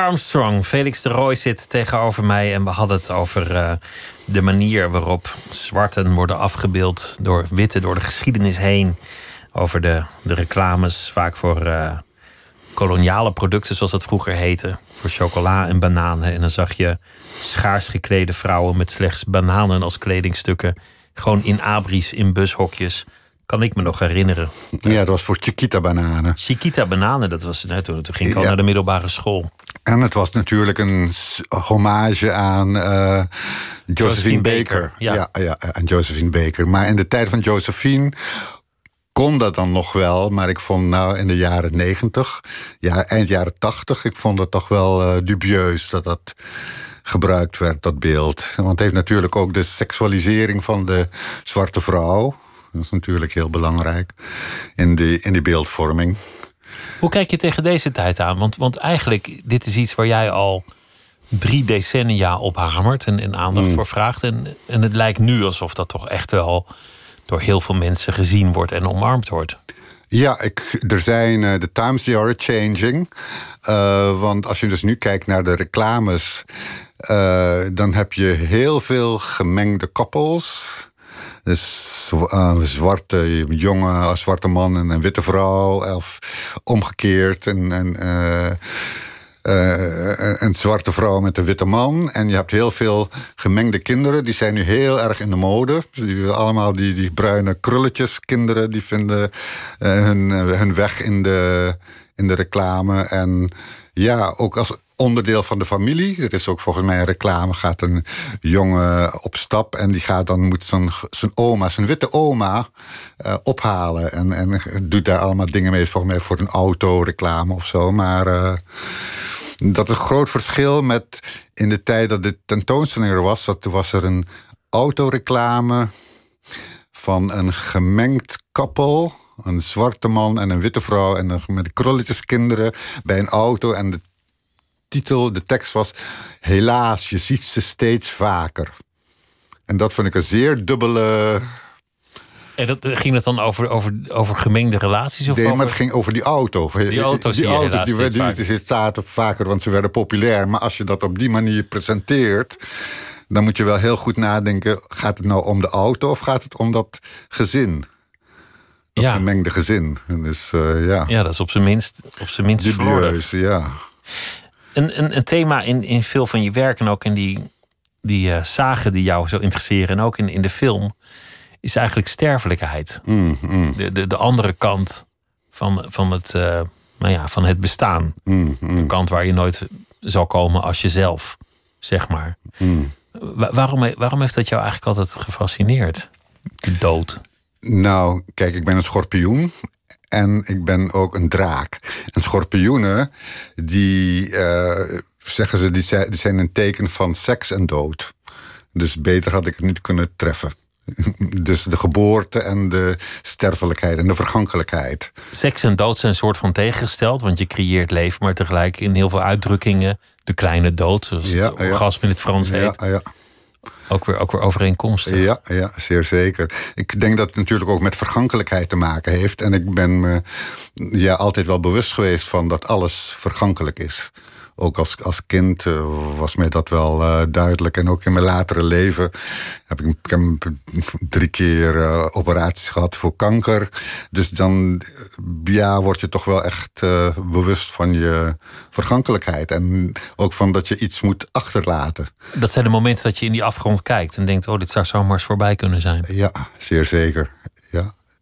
Armstrong, Felix de Rooij zit tegenover mij en we hadden het over eh, de manier waarop zwarten worden afgebeeld door witte, door de geschiedenis heen. Over de, de reclames, vaak voor eh, koloniale producten, zoals dat vroeger heette. Voor chocola en bananen. En dan zag je schaars geklede vrouwen met slechts bananen als kledingstukken. Gewoon in abris, in bushokjes. Kan ik me nog herinneren. Ja, dat was voor Chiquita-bananen. Chiquita bananen, dat was net toen, toen ging ik al Ja. naar de middelbare school. En het was natuurlijk een hommage aan eh, Josephine, Josephine Baker. Baker, ja. Ja. Ja, aan Josephine Baker. Maar in de tijd van Josephine kon dat dan nog wel. Maar ik vond nou in de jaren negentig, ja, eind jaren tachtig... ik vond het toch wel eh, dubieus dat dat gebruikt werd, dat beeld. Want het heeft natuurlijk ook de seksualisering van de zwarte vrouw... Dat is natuurlijk heel belangrijk in die, in die beeldvorming. Hoe kijk je tegen deze tijd aan? Want, want eigenlijk, dit is iets waar jij al drie decennia op hamert en, en aandacht voor vraagt. En, en het lijkt nu alsof dat toch echt wel door heel veel mensen gezien wordt en omarmd wordt. Ja, ik, er zijn eh, de times they are changing. Eh, want als je dus nu kijkt naar de reclames, eh, dan heb je heel veel gemengde koppels. Dus eh, een zwarte jongen, een zwarte man en een witte vrouw, of omgekeerd. En, en, eh, eh, een zwarte vrouw met een witte man. En je hebt heel veel gemengde kinderen. Die zijn nu heel erg in de mode. Die, allemaal die, die bruine krulletjes kinderen. Die vinden hun, hun weg in de, in de reclame. En ja, ook als onderdeel van de familie. Er is ook volgens mij een reclame. Gaat een jongen op stap. En die gaat dan moet zijn, oma, zijn witte oma, eh, ophalen. En, en doet daar allemaal dingen mee. Volgens mij voor een autoreclame of zo. Maar... eh, dat is een groot verschil met in de tijd dat de tentoonstelling er was. Dat toen was er een autoreclame van een gemengd koppel. Een zwarte man en een witte vrouw. En met krulletjes kinderen bij een auto. En de titel, de tekst was... Helaas, je ziet ze steeds vaker. En dat vond ik een zeer dubbele... En dat, eh, ging het dan over, over, over gemengde relaties? Of Nee, maar het ging over die auto. Die auto's die, je auto's die, vaker. die zaten vaker, want ze werden populair. Maar als je dat op die manier presenteert, dan moet je wel heel goed nadenken: gaat het nou om de auto of gaat het om dat gezin? Dat Ja. gemengde gezin. En Dus eh, ja, Ja, dat is op zijn minst, op zijn minst dubieus, ja. Een, een, een thema in, in veel van je werk en ook in die, die eh, zagen die jou zo interesseren en ook in, in de film, is eigenlijk sterfelijkheid. Mm, De, de, de andere kant van, van, het, eh, nou ja, van het bestaan. mm, De kant waar je nooit zal komen als jezelf, zeg maar. mm. Wa- waarom, waarom heeft dat jou eigenlijk altijd gefascineerd? De dood. Nou, kijk, ik ben een schorpioen. En ik ben ook een draak. En schorpioenen, die eh, zeggen ze, die zijn, die zijn een teken van seks en dood. Dus beter had ik het niet kunnen treffen. Dus de geboorte en de sterfelijkheid en de vergankelijkheid. Seks en dood zijn een soort van tegengesteld, want je creëert leven, maar tegelijk in heel veel uitdrukkingen de kleine dood, zoals Ja, het ja. in het Frans heet, Ja, ja. Ook, weer, ook weer overeenkomstig. Ja, ja, zeer zeker. Ik denk dat het natuurlijk ook met vergankelijkheid te maken heeft. En ik ben me ja, altijd wel bewust geweest van dat alles vergankelijk is. Ook als, als kind eh, was mij dat wel eh, duidelijk. En ook in mijn latere leven heb ik, ik heb drie keer eh, operaties gehad voor kanker. Dus dan ja, word je toch wel echt bewust van je vergankelijkheid. En ook van dat je iets moet achterlaten. Dat zijn de momenten dat je in die afgrond kijkt en denkt: oh, dit zou zomaar eens voorbij kunnen zijn. Ja, zeer zeker.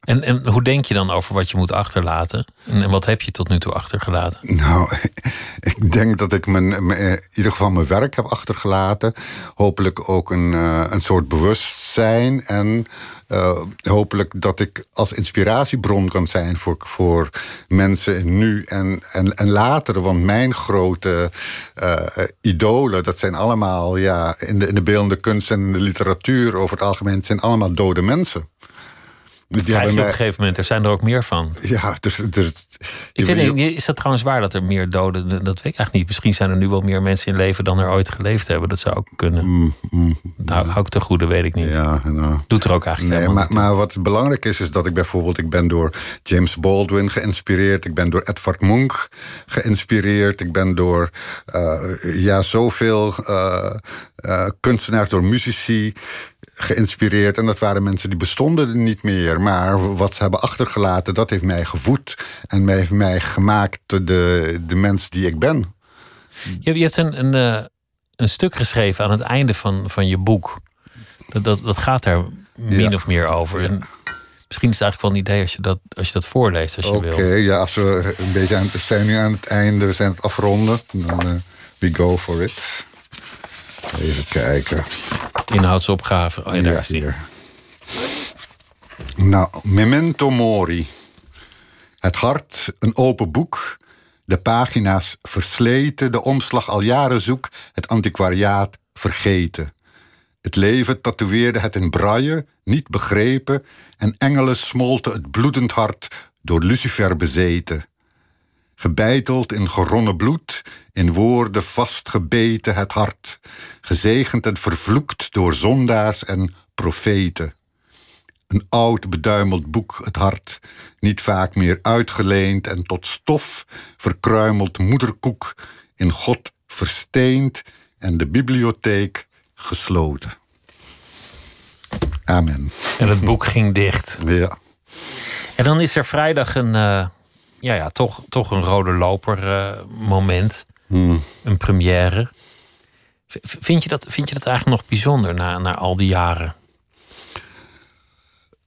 En, en hoe denk je dan over wat je moet achterlaten? En, wat heb je tot nu toe achtergelaten? Nou, ik denk dat ik mijn, mijn- in ieder geval mijn werk heb achtergelaten. Hopelijk ook een, eh, een soort bewustzijn. En eh, hopelijk dat ik als inspiratiebron kan zijn voor, voor mensen nu en, en, later. Want mijn grote eh, idolen, dat zijn allemaal ja, in, de, in de beeldende kunst en in de literatuur over het algemeen, het zijn allemaal dode mensen. Dus Dat krijg je op een gegeven moment. Er zijn er ook meer van. ja, dus, dus Ik is dat trouwens waar dat er meer doden... Dat weet ik eigenlijk niet. Misschien zijn er nu wel meer mensen in leven dan er ooit geleefd hebben. Dat zou ook kunnen. Nou, hou ik te goede, weet ik niet. Ja, nou. Doet er ook eigenlijk Nee, helemaal maar, maar wat belangrijk is, is dat ik bijvoorbeeld... ik ben door James Baldwin geïnspireerd. Ik ben door Edvard Munch geïnspireerd. Ik ben door eh, ja, zoveel eh, eh, kunstenaars, door muzici geïnspireerd. En dat waren mensen die bestonden niet meer. Maar wat ze hebben achtergelaten, dat heeft mij gevoed. En mij, heeft mij gemaakt de, de mens die ik ben. Je, hebt een, een, eh, een stuk geschreven aan het einde van, van je boek. Dat, dat, dat gaat daar min Ja. of meer over. En misschien is het eigenlijk wel een idee als je dat, als je dat voorleest, als je Oké, wil. ja, als we een beetje aan, zijn nu aan het einde, we zijn het afronden. Dan eh, we go for it. Even kijken. Inhoudsopgave. Oh ja, daar is die. Nou, memento mori. Het hart, een open boek. De pagina's versleten, de omslag al jaren zoek. Het antiquariaat vergeten. Het leven tatoeëerde het in braille, niet begrepen. En engelen smolten het bloedend hart door Lucifer bezeten. Gebeiteld in geronnen bloed, in woorden vastgebeten het hart. Gezegend en vervloekt door zondaars en profeten. Een oud beduimeld boek, het hart, niet vaak meer uitgeleend en tot stof verkruimeld moederkoek, in God versteend en de bibliotheek gesloten. Amen. En het boek ging dicht. Ja. En dan is er vrijdag een, eh, ja, ja, toch, toch een rode loper eh, moment. Een première. V- Vind je, dat, vind je dat eigenlijk nog bijzonder na, na al die jaren?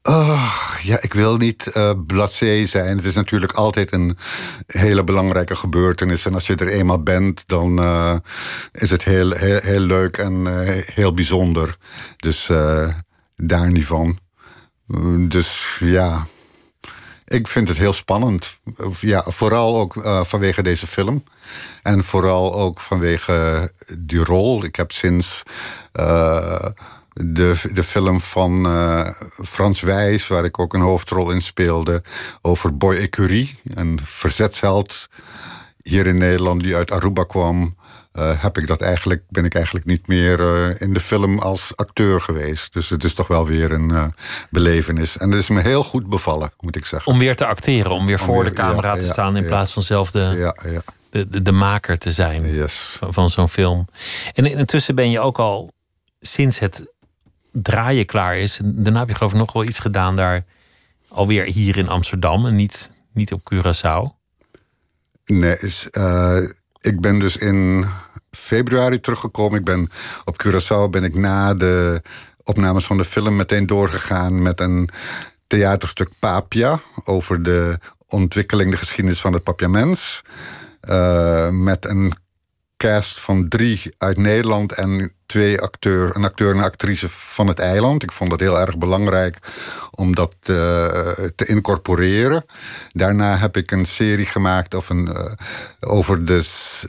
Ah, ja, ik wil niet eh blasé zijn. Het is natuurlijk altijd een hele belangrijke gebeurtenis. En als je er eenmaal bent, dan eh, is het heel, heel, heel leuk en heel bijzonder. Dus daar niet van. Mm, Dus ja, ik vind het heel spannend. Ja, vooral ook eh, vanwege deze film. En vooral ook vanwege die rol. Ik heb sinds eh, de, de film van eh, Frans Wijs, waar ik ook een hoofdrol in speelde, over Boy Ecurie, een verzetsheld hier in Nederland die uit Aruba kwam. Eh, heb ik dat eigenlijk, ben ik eigenlijk niet meer eh, in de film als acteur geweest. Dus het is toch wel weer een eh, belevenis. En het is me heel goed bevallen, moet ik zeggen. Om weer te acteren, om weer voor weer- de camera ja, te ja, staan in ja. plaats van zelf de, Ja, ja, de, de, de maker te zijn yes. van, van zo'n film. En intussen ben je ook al sinds het draaien klaar is. Daarna heb je geloof ik nog wel iets gedaan daar. Alweer hier in Amsterdam en niet, niet op Curaçao. Nee, is, ik ben dus in februari teruggekomen. Ik ben op Curaçao ben ik na de opnames van de film meteen doorgegaan met een theaterstuk Papia over de ontwikkeling, de geschiedenis van het papiaments. Eh, met een cast van drie uit Nederland en twee acteur, een acteur en actrice van het eiland. Ik vond dat heel erg belangrijk om dat eh, te incorporeren. Daarna heb ik een serie gemaakt of een, eh, over de,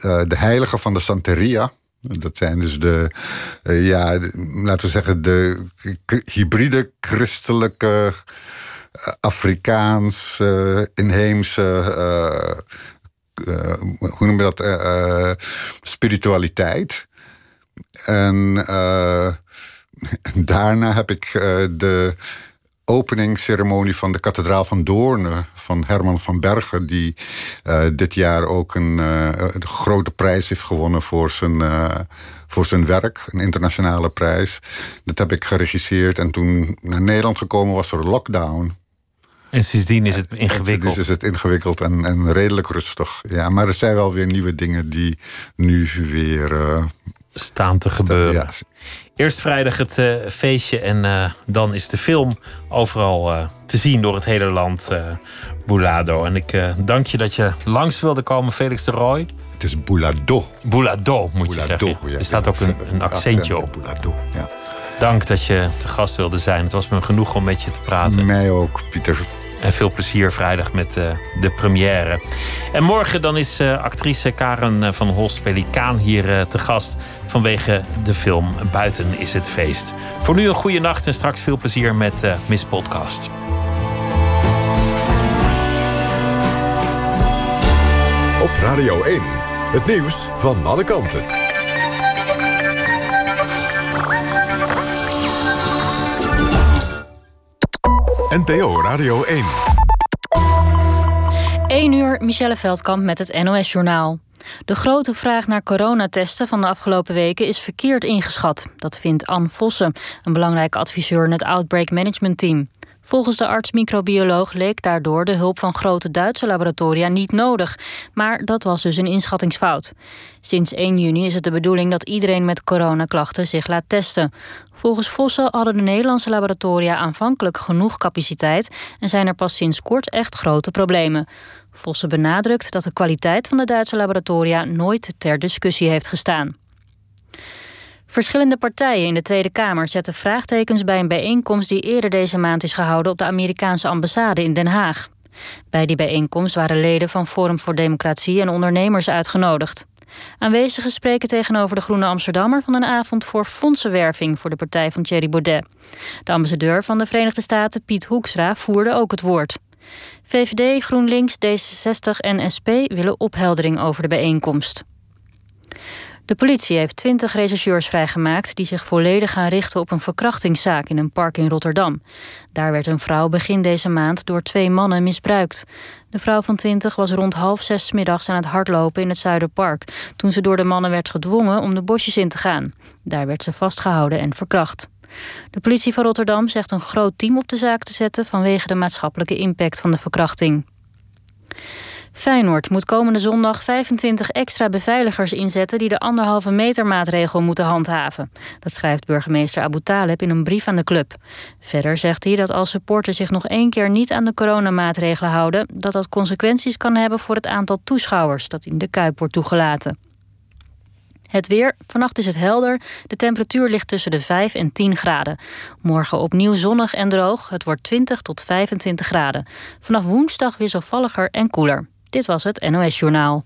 eh, de heiligen van de Santeria. Dat zijn dus de, ja, laten we zeggen, de hybride christelijke, Afrikaans, inheemse hoe noem je dat? spiritualiteit. En eh, daarna heb ik eh, de openingsceremonie van de kathedraal van Doorn van Herman van Bergen, die eh, dit jaar ook een, een grote prijs heeft gewonnen voor zijn, voor zijn werk, een internationale prijs. Dat heb ik geregisseerd en toen naar Nederland gekomen was er lockdown. En sindsdien is het ingewikkeld. Dus is het ingewikkeld en, en redelijk rustig. Ja, maar er zijn wel weer nieuwe dingen die nu weer. Staan te gebeuren. ja, Eerst vrijdag het eh, feestje en eh, dan is de film overal eh, te zien door het hele land, Boulado. En ik dank je dat je langs wilde komen, Felix de Roy. het is boulado. Boulado moet je zeggen. ja, er staat ja, ook een, een accentje op. Boulado, ja. Dank dat je te gast wilde zijn. Het was me genoeg om met je te praten. Mij ook, Pieter. En veel plezier vrijdag met eh, de première. En morgen dan is eh, actrice Karen eh, van Holst Pelikaan hier te gast vanwege de film Buiten is het feest. Voor nu een goede nacht en straks veel plezier met Miss Podcast. Radio 1. Het nieuws van alle kanten. NPO Radio 1. 1 uur, Michelle Veldkamp met het NOS-journaal. De grote vraag naar coronatesten van de afgelopen weken is verkeerd ingeschat. Dat vindt Anne Vossen, een belangrijke adviseur in het Outbreak Management Team. Volgens de arts-microbioloog leek daardoor de hulp van grote Duitse laboratoria niet nodig. Maar dat was dus een inschattingsfout. Sinds 1 juni is het de bedoeling dat iedereen met coronaklachten zich laat testen. Volgens Vossen hadden de Nederlandse laboratoria aanvankelijk genoeg capaciteit en zijn er pas sinds kort echt grote problemen. Vossen benadrukt dat de kwaliteit van de Duitse laboratoria nooit ter discussie heeft gestaan. Verschillende partijen in de Tweede Kamer zetten vraagtekens bij een bijeenkomst die eerder deze maand is gehouden op de Amerikaanse ambassade in Den Haag. Bij die bijeenkomst waren leden van Forum voor Democratie en ondernemers uitgenodigd. Aanwezigen spreken tegenover de Groene Amsterdammer van een avond voor fondsenwerving voor de partij van Thierry Baudet. De ambassadeur van de Verenigde Staten, Piet Hoekstra, voerde ook het woord. VVD, GroenLinks, D66 en SP willen opheldering over de bijeenkomst. De politie heeft twintig rechercheurs vrijgemaakt die zich volledig gaan richten op een verkrachtingszaak in een park in Rotterdam. Daar werd een vrouw begin deze maand door twee mannen misbruikt. De vrouw van 20 was rond half zes middags aan het hardlopen in het Zuiderpark toen ze door de mannen werd gedwongen om de bosjes in te gaan. Daar werd ze vastgehouden en verkracht. De politie van Rotterdam zegt een groot team op de zaak te zetten vanwege de maatschappelijke impact van de verkrachting. Feyenoord moet komende zondag 25 extra beveiligers inzetten die de anderhalve meter maatregel moeten handhaven. Dat schrijft burgemeester Abu Taleb in een brief aan de club. Verder zegt hij dat als supporters zich nog één keer niet aan de coronamaatregelen houden, dat dat consequenties kan hebben voor het aantal toeschouwers dat in de Kuip wordt toegelaten. Het weer. Vannacht is het helder. De temperatuur ligt tussen de 5 en 10 graden. Morgen opnieuw zonnig en droog. Het wordt 20 tot 25 graden. Vanaf woensdag wisselvalliger en koeler. Dit was het NOS Journaal.